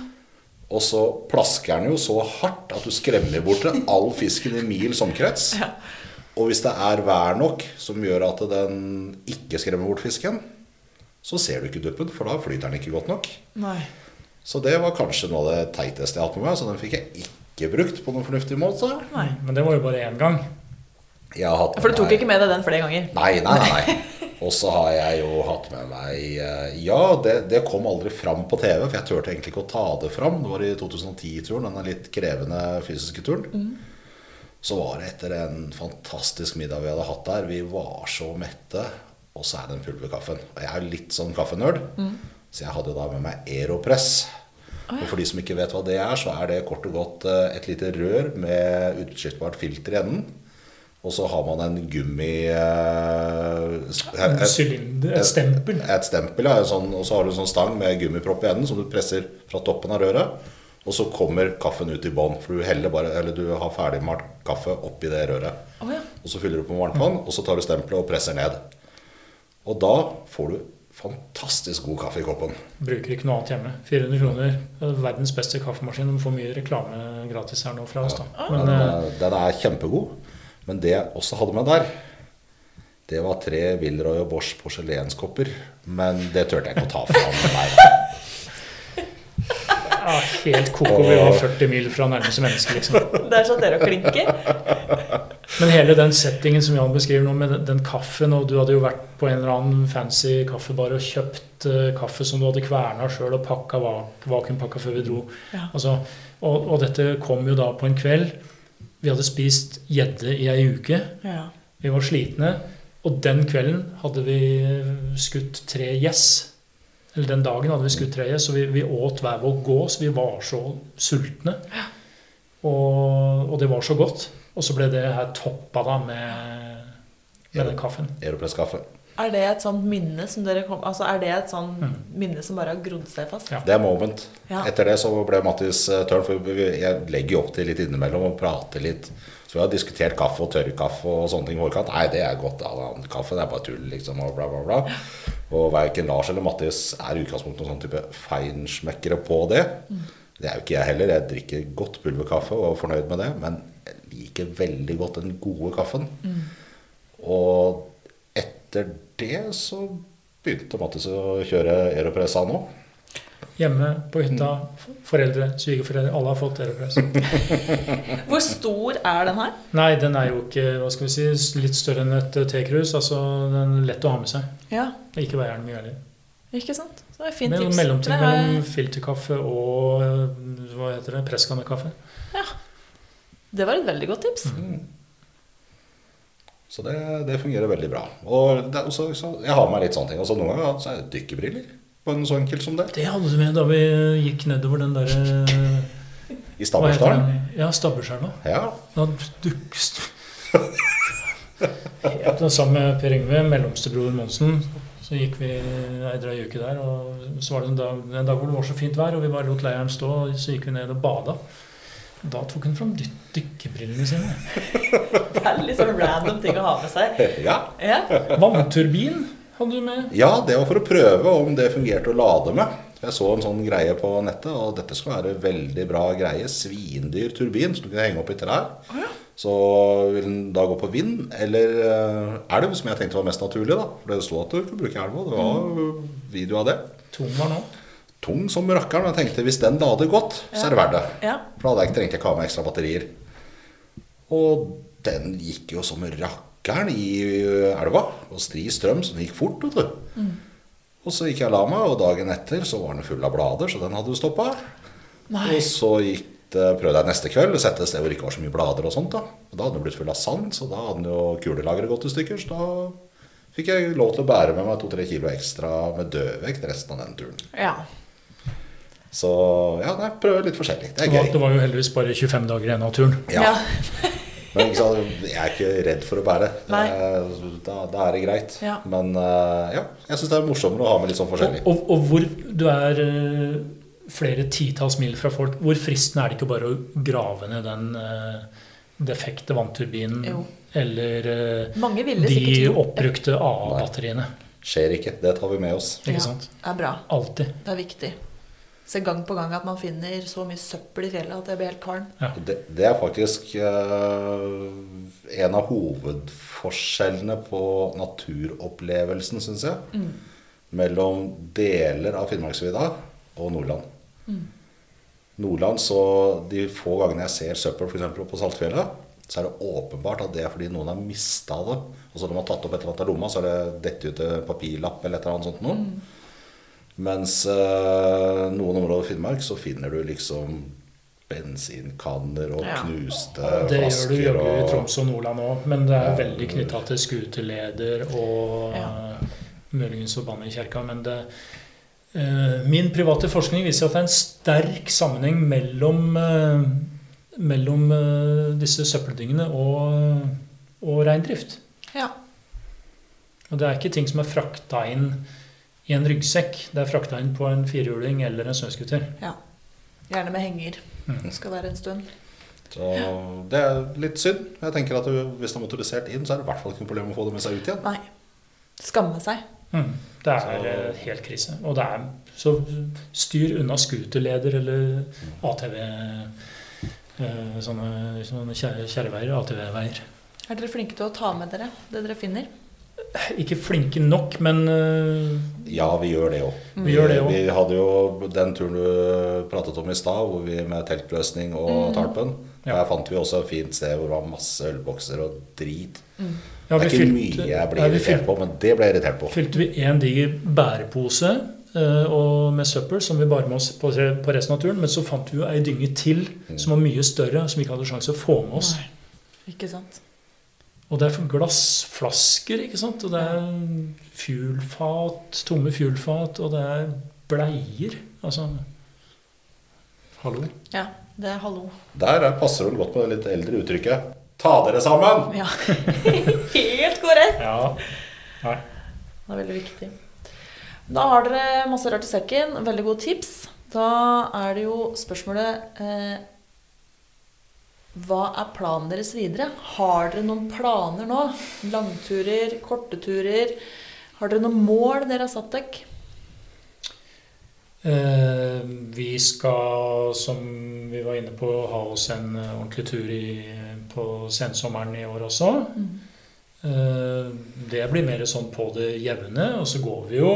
Og så plasker den jo så hardt at du skremmer bort all fisken i mils omkrets. Ja. Og hvis det er vær nok som gjør at den ikke skremmer bort fisken, så ser du ikke duppen, for da flyter den ikke godt nok. Nei. Så det var kanskje noe av det teiteste jeg har hatt med meg, så den fikk jeg ikke brukt på noen fornuftig måte. Nei. Men det var jo bare én gang. Jeg har hatt For du tok ikke med deg den flere ganger? Nei, nei, nei. Og så har jeg jo hatt med meg eh, Ja, det, det kom aldri fram på TV, for jeg turte egentlig ikke å ta det fram. Det var i 2010-turen, denne litt krevende fysiske turen. Så var det etter en fantastisk middag vi hadde hatt der. Vi var så mette. Og så er det den pulverkaffen. Og jeg er jo litt sånn kaffenerd, så jeg hadde da med meg Aeropress. Og for de som ikke vet hva det er, så er det kort og godt eh, et lite rør med utskiftbart filter i enden. Og så har man en gummi eh, En sylinder, et stempel. et stempel, ja. Sånn, og så har du en sånn stang med gummipropp i enden som du presser fra toppen av røret. Og så kommer kaffen ut i bånn. For du heller bare, eller du har ferdigmalt kaffe oppi det røret. Oh, ja. Og så fyller du på med varmt vann, og så tar du stempelet og presser ned. Og da får du fantastisk god kaffe i koppen. Bruker ikke noe annet hjemme. 400 kroner. Verdens beste kaffemaskin. Du får mye reklame gratis her nå fra oss. da. Men Den, eh, er- den er kjempegod. Men det jeg også hadde med der, det var tre Wilroy og Bosch porselenskopper. Men det turte jeg ikke å ta fra Nei. ja, helt koko. Vi var 40 mil fra nærmeste menneske, liksom. Det er sånn dere klinker. Men hele den settingen som Jan beskriver nå, med den, den kaffen, og du hadde jo vært på en eller annen fancy kaffebar og kjøpt uh, kaffe som du hadde kverna sjøl og pakka vak, vakuumpakka før vi dro. Ja. Altså, og, og dette kom jo da på en kveld. Vi hadde spist gjedde i ei uke. Ja. Vi var slitne. Og den kvelden hadde vi skutt tre gjess. Eller den dagen hadde vi skutt tre gjess, og vi, vi åt hver vår gås. Vi var så sultne. Og, og det var så godt. Og så ble det her toppa da med, med den kaffen. Aeropress-kaffe. Er det et sånt minne som dere kom Altså er det et sånt Mm. minne som bare har grodd seg fast? Ja. Det er moment. Ja. Etter det så ble Mattis eh, tørn, for jeg legger jo opp til litt innimellom og prater litt. Så vi har diskutert kaffe og tørrkaffe og sånne ting i forkant. Nei, det er godt. kaffen kaffe det er bare tull, liksom, og bla, bla, bla. Og verken Lars eller Mattis er i utgangspunktet noen sånn type feinschmeckere på det. Det er jo ikke jeg heller. Jeg drikker godt pulverkaffe og er fornøyd med det. Men jeg liker veldig godt den gode kaffen. Og etter det så begynte Mattis å kjøre Aeropress han òg. Hjemme på hytta, foreldre, svigerforeldre, alle har fått Aeropress. Hvor stor er den her? Nei, den er jo ikke hva skal vi si, litt større enn et tekrus. Altså, den er lett å ha med seg. Ja, Ikke veier den mye heller. ikke sant? Så det er fint tips. mellomting er- mellom filterkaffe og øh, hva heter det, presskannekaffe. Det var et veldig godt tips. Så det, det fungerer veldig bra. Og det også, så jeg har med litt sånne ting. Også noen ganger så er det dykkerbriller. På en så enkel som det. Det hadde du med da vi gikk nedover den derre I Hva Stabbursdalen. Ja, Stabbursdalen. Ja. Da duk- st- Ja, det var Sammen med Per Yngve, mellomstebror Monsen, så gikk vi ei drøy uke der. Og så var det en dag, en dag hvor det var så fint vær, og vi bare lot leiren stå, og så gikk vi ned og bada. Da tok hun fram dy- dykkerbrillene sine. Det er litt sånn random ting å ha med seg. ja. Ja. Vannturbin hadde du med. Ja, det var for å prøve om det fungerte å lade med. Jeg så en sånn greie på nettet, og dette skal være veldig bra greie. Svindyr turbin som du kan henge opp i trær. Så vil den da gå på vind eller eh, elv, som jeg tenkte var mest naturlig. da For det sto at du kunne bruke elv, og det var video av det. Tung var nå. Tung som rakkeren, men jeg tenkte hvis den lader godt, så er det verdt det. ja. For da hadde jeg ikke trengt å ha med ekstra batterier. Og den gikk jo som rakkeren i elva og stri strøm, så den gikk fort. vet du. Og så gikk jeg og la meg, og dagen etter så var den full av blader, så den hadde jo stoppa. Og så gikk det, prøvde jeg neste kveld å sette et sted hvor det ikke var så mye blader og sånt. Da Og da hadde den blitt full av sand, så da hadde den jo kulelageret gått i stykker. Så da fikk jeg lov til å bære med meg to-tre kilo ekstra med dødvekt resten av den turen. Ja. Så ja, nei, prøve litt forskjellig. Det Det er gøy. det var jo heldigvis bare 25 dager igjen av turen. Ja. Men ikke sant, jeg er ikke redd for å bære. Da, da er det greit. Ja. Men eh, ja, jeg syns det er morsommere å ha med litt sånn forskjellig. Og, og, og hvor du er eh, flere titalls mil fra folk, hvor fristende er det ikke bare å grave ned den eh, defekte vannturbinen Jo. eller de oppbrukte AA-batteriene? Skjer ikke. Det tar vi med oss. Ikke Ja. sant? Det er bra. Alltid. Det er viktig. Se gang på gang at man finner så mye søppel i fjellet at jeg blir helt kvalm. Det, det er faktisk eh, en av hovedforskjellene på naturopplevelsen, syns jeg, Mm. mellom deler av Finnmarksvidda og Nordland. Mm. Nordland, så De få gangene jeg ser søppel for på Saltfjellet, så er det åpenbart at det er fordi noen har mista det. Og så når man har tatt opp et eller annet av lomma, så er det dette ut en papirlapp eller et eller annet sånt noe. Mm. Mens eh, noen områder i Finnmark så finner du liksom bensinkanner og Ja. knuste Det gjør du flasker og... i Troms og Nordland òg, men det er Ja. veldig knytta til skuterleder og Ja. eh, muligens kjerka. Men det, eh, min private forskning viser at det er en sterk sammenheng mellom, eh, mellom eh, disse søppeldyngene og, og reindrift. Ja. Og det er ikke ting som er frakta inn i en ryggsekk. Det er frakta inn på en firehjuling eller en snøscooter. ja. Gjerne med henger. Mm. Det skal være en stund. Så det er litt synd. Jeg tenker at Hvis det er motorisert inn, så er det i hvert fall ikke noe problem å få det med seg ut igjen. Nei. Skamme seg. Mm. Det er Så- helt krise. Og det er så styr unna scooterleder eller ATV eh, Sånne, sånne kjerreveier, ATV-veier. Er dere flinke til å ta med dere det dere finner? Ikke flinke nok, men eh, Ja, vi gjør det òg. vi det òg. Vi hadde jo den turen du pratet om i stad, hvor vi med teltløsning og tarpen. Ja. Der fant vi også et fint sted hvor det var masse ølbokser og drit. Ja, det er ikke fylte- mye jeg blir ja, irritert fylte- på, men det ble jeg irritert på. fylte vi en diger bærepose eh, og med søppel som vi bar med oss på, på resten av turen. Men så fant vi jo ei dynge til som var mye større, som vi ikke hadde sjanse å få med oss. Nei. Ikke sant? Og det er for glassflasker, ikke sant? Og det er fuelfat, tomme fuelfat, og det er bleier. Altså Hallo? Ja, det er hallo. Der er- passer det vel godt med det litt eldre uttrykket 'ta dere sammen'. Ja. Helt korrekt. Ja. Nei. Det er veldig viktig. Da har dere masse rart i sekken. Veldig gode tips. Da er det jo spørsmålet eh, Hva er planen deres videre? Har dere noen planer nå? Langturer, korte turer? Har dere noen mål dere har satt dere? Eh, vi skal, som vi var inne på, ha oss en eh, ordentlig tur i, på sensommeren i år også. Eh, det blir mer sånn på det jevne. Og så går vi jo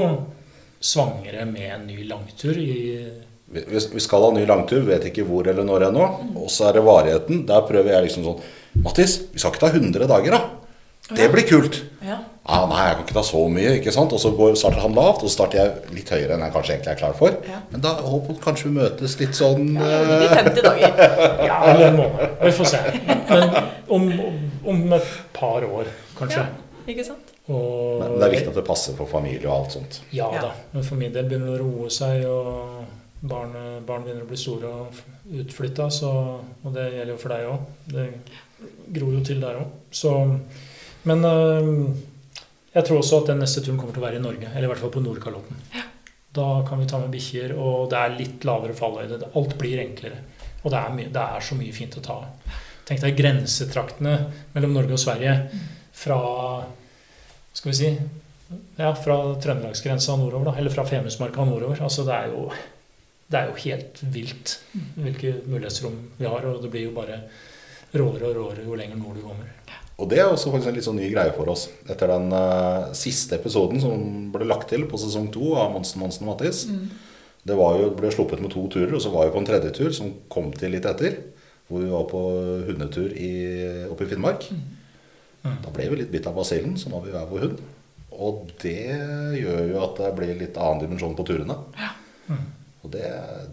svangere med en ny langtur i Vi, vi vi skal ha en ny langtur, vet ikke hvor eller når ennå. Og så er det varigheten. Der prøver jeg liksom sånn Mattis, vi skal ikke ta 100 dager, da. Det blir kult. Ja. Ja, nei, jeg kan ikke ta så mye, ikke sant? Og så går, starter han lavt, og så starter jeg litt høyere enn jeg kanskje egentlig er klar for. Ja. Men da håper jeg kanskje vi møtes litt sånn I de 50 dager. Ja, eller en måned. Vi får se. Men om, om et par år, kanskje. Ja, ikke sant? Og, Men det er viktig at det passer for familie og alt sånt. Ja Ja. da. Men for min del begynner det å roe seg, og barn, barn begynner å bli store og utflytta, Og det gjelder jo for deg òg. Det gror jo til der òg. Men øh, jeg tror også at den neste turen kommer til å være i Norge. Eller i hvert fall på Nordkalotten. Da kan vi ta med bikkjer, og det er litt lavere falløyde. Alt blir enklere. Og det er, mye, det er så mye fint å ta av. Tenk deg grensetraktene mellom Norge og Sverige fra Skal vi si ja, fra trøndelagsgrensa nordover, da, eller fra Femundsmarka nordover. Altså, det er jo det er jo helt vilt hvilke mulighetsrom vi har, og det blir jo bare råere og råere jo lenger nord du kommer. Og det er også faktisk en litt sånn ny greie for oss. Etter den uh, siste episoden som ble lagt til på sesong to av Monsen Monsen og Mattis. Det var jo, ble sluppet med to turer, og så var vi på en tredje tur som kom til litt etter. Hvor vi var på hundetur i, oppe i Finnmark. Mm. Da ble vi litt bitt av basillen, så nå har vi hver vår hund. Og det gjør jo at det blir litt annen dimensjon på turene. Mm. Og det,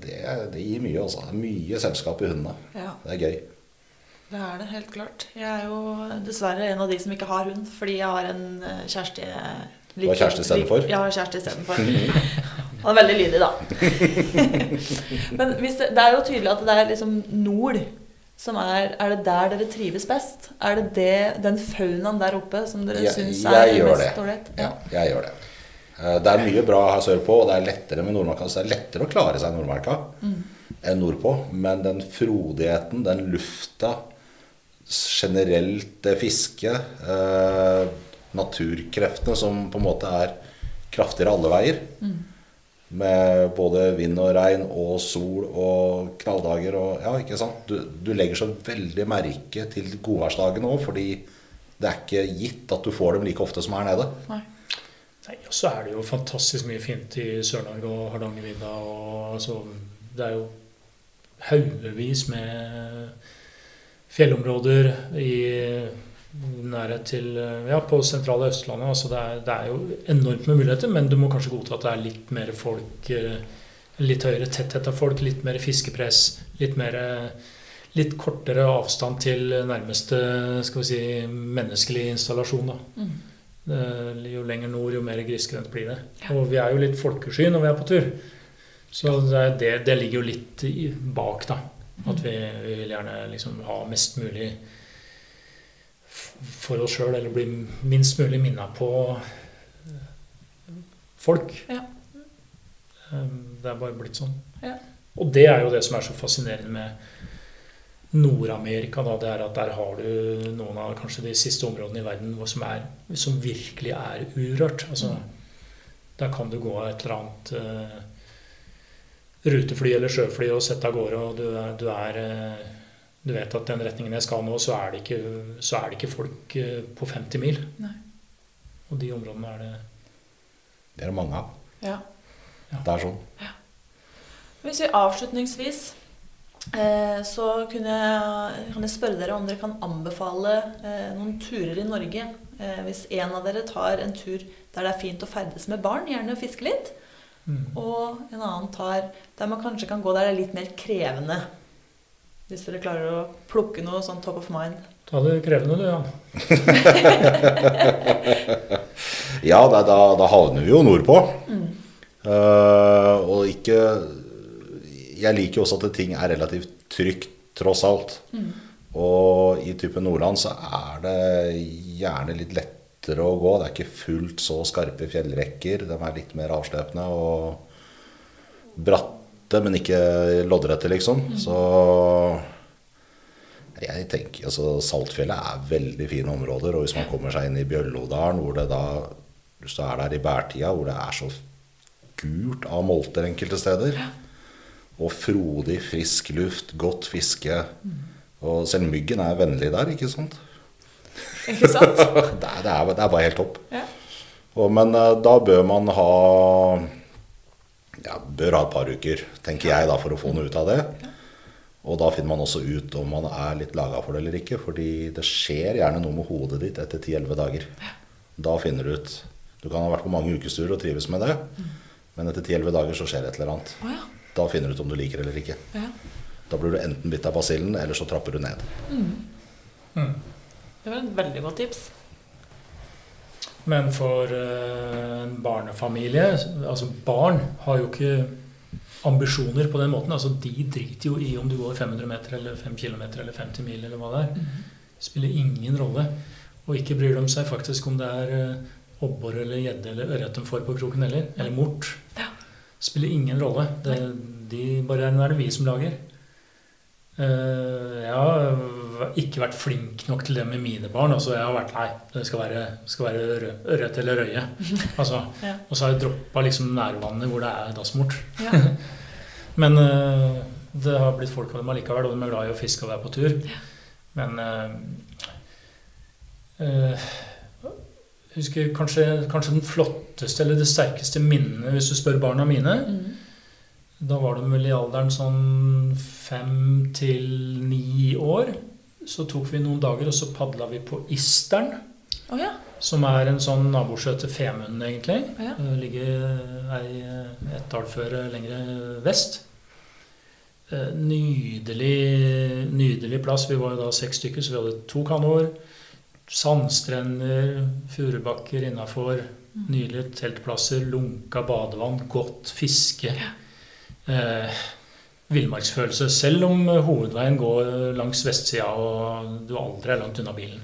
det, det gir mye, altså. Mye selskap i hundene. Ja, Det er gøy. det er det helt klart. Jeg er jo dessverre en av de som ikke har hund, fordi jeg har en eh, kjæreste Du har kjæreste istedenfor? Ja, kjæreste istedenfor. Han er veldig lydig, da. Men det, det er jo tydelig at det er liksom nord som er Er det der dere trives best? Er det, det den faunaen der oppe som dere syns er mest ålreit? Ja, jeg gjør det. Eh, Det er mye bra her sørpå, og det er lettere med Nordmarka. Så det er lettere å klare seg i Nordmarka enn nordpå. Men den frodigheten, den lufta, generelt det fisket, eh, naturkreftene som på en måte er kraftigere alle veier. Med både vind og regn og sol og knalldager og Ja, ikke sant. Du, du legger så veldig merke til godværsdagene òg, fordi det er ikke gitt at du får dem like ofte som her nede. Nei. Nei, og så er det jo fantastisk mye fint i Sør-Norge og Hardangervidda. altså, Det er jo haugevis med fjellområder i nærhet til Ja, på sentrale Østlandet. altså det er, det er jo enormt med muligheter, men du må kanskje godta at det er litt mer folk eh, Litt høyere tetthet av folk, litt mer fiskepress, litt mer Litt kortere avstand til nærmeste skal vi si, menneskelig installasjon. da. Mm. Eh, Jo lenger nord, jo mer grisgrendt blir det. Og vi er jo litt folkesky når vi er på tur. Så det, det, det ligger jo litt bak, da. At vi, vi vil gjerne liksom ha mest mulig for oss sjøl, eller bli minst mulig minna på eh, folk. Ja. Eh, Det er bare blitt sånn. Ja. Og det er jo det som er så fascinerende med Nord-Amerika. da, Det er at der har du noen av kanskje de siste områdene i verden som, er, som virkelig er urørt. Altså, der kan du gå et eller annet uh, rutefly eller sjøfly og sette av gårde, og du er, du er eh, du vet at den retningen jeg skal nå, så er det ikke, så er det ikke folk eh, på 50 mil. Nei. Og de områdene er det Det er det mange av. Ja. Det er sånn. Hvis vi avslutningsvis så kunne jeg, kan jeg spørre dere om dere kan anbefale eh, noen turer i Norge. Eh, hvis en av dere tar en tur der det er fint å ferdes med barn, gjerne fiske litt. mm. Og en annen tar der man kanskje kan gå der det er litt mer krevende. Hvis dere klarer å plukke noe sånn top of mind. Ta det krevende, du, ja. Ja, da, da, da havner vi jo nordpå. Eh, og ikke Jeg liker jo også at ting er relativt trygt, tross alt. Og i type Nordland så er det gjerne litt lettere å gå. Det er ikke fullt så skarpe fjellrekker. De er litt mer avslepne og bratte, men ikke loddrette, liksom. Så jeg tenker, altså Saltfjellet er veldig fine områder. Og hvis man kommer seg inn i Bjøllodalen, hvor det da Hvis du er der i bærtida, hvor det er så gult av molter enkelte steder, og frodig, frisk luft, godt fiske Og selv myggen er vennlig der, ikke sant? Ikke sant? det, er, det, er, det er bare helt topp. Ja. Og, men eh, da bør man ha ja, bør ha et par uker, tenker jeg, da, for å få noe ut av det. Og da finner man også ut om man er litt laga for det eller ikke. Fordi det skjer gjerne noe med hodet ditt etter 10-11 dager. Da finner du ut Du kan ha vært på mange ukesturer og trives med det, men etter 10-11 dager så skjer det et eller annet. Da finner du ut om du liker eller ikke. ja. Da blir du enten bitt av basillen, eller så trapper du ned. Det var et veldig godt tips. Men for eh, en barnefamilie Altså, barn har jo ikke ambisjoner på den måten. Altså, de driter jo i om du går 500 meter eller 5 km eller 50 mil eller hva det er. Det spiller ingen rolle. Og ikke bryr de seg faktisk om det er eh, abbor eller gjedde eller ørret de får på kroken heller. Eller mort. Ja. Spiller ingen rolle. Det, de barrierene er det vi som lager. Eh, jeg har ikke vært flink nok til det med mine barn. Altså, jeg har vært Nei, det skal være, skal være ørret eller røye. Altså, Ja. Og så har jeg droppa liksom nærvannet hvor det er dassmort. Ja. Men eh, det har blitt folk av dem allikevel, og de er glad i å fiske og være på tur. Men eh, eh, jeg husker kanskje, kanskje den flotteste eller det sterkeste minnet, hvis du spør barna mine. Mm. Da var de vel i alderen sånn fem til ni år. så tok vi noen dager, og så padla vi på Isteren. Oh, ja. Som er en sånn nabosjø til Femunden, egentlig. Ja. Eh, Ligger ei, et dalføre lenger vest. Eh, Nydelig, nydelig plass. Vi var jo da seks stykker, så vi hadde to kanoer. Sandstrender, furubakker innafor. Nylige teltplasser, lunka badevann, godt fiske. Eh, Villmarksfølelse. Selv om eh, hovedveien går langs vestsida og du aldri er langt unna bilen.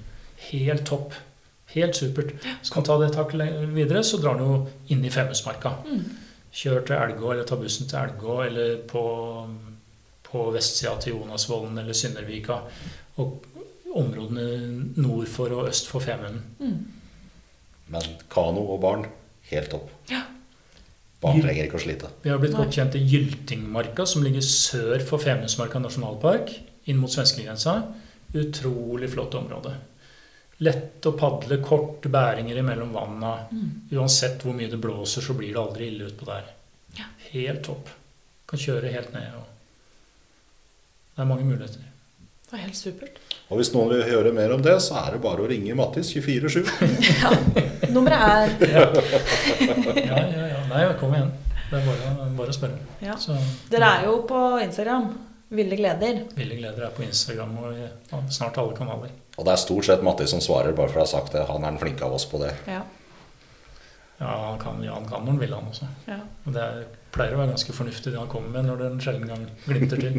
Helt topp. Helt supert. Så kan du ta det takket videre, så drar du inn i Femundsmarka. Kjør til Elgå, eller ta bussen til Elgå, eller på, på vestsida til Jonasvollen eller Syndervika. Og områdene nord for og øst for Femunden. Men kano og barn, helt topp. Ja. Barn trenger ikke å slite. Vi har blitt godt kjent i Gyltingmarka, som ligger sør for Femundsmarka nasjonalpark, inn mot svenskegrensa. Utrolig flott område. Lett å padle, kort bæringer imellom vanna. Uansett hvor mye det blåser, så blir det aldri ille utpå der. Ja. Helt topp. Kan kjøre helt ned. Og det er mange muligheter. Det var helt supert. Og hvis noen vil høre mer om det, så er det bare å ringe Mattis 24-7. ja, Nummeret er Ja, ja, ja. Nei, kom igjen. Det er bare, bare å spørre. ja. Så Dere er jo på Instagram. Ville gleder. Ville gleder er på Instagram og og snart alle kanaler. Og det er stort sett Mattis som svarer, bare for å ha sagt det. Han er den flinke av oss på det. Ja. Ja, han kan, ja, han kan når han vil, han også. ja. Og det er, pleier å være ganske fornuftig det han kommer med når det en sjelden gang glimter til.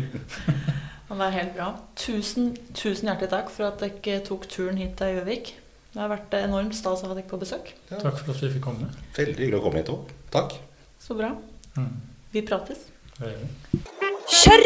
Det er helt bra. Tusen, tusen hjertelig takk for at dere tok turen hit til Gjøvik. Det har vært enormt stas å ha dere på besøk. Ja. Takk for at vi fikk komme. Veldig hyggelig å komme hit òg. Takk. Så bra. Mm. Vi prates. Kjør!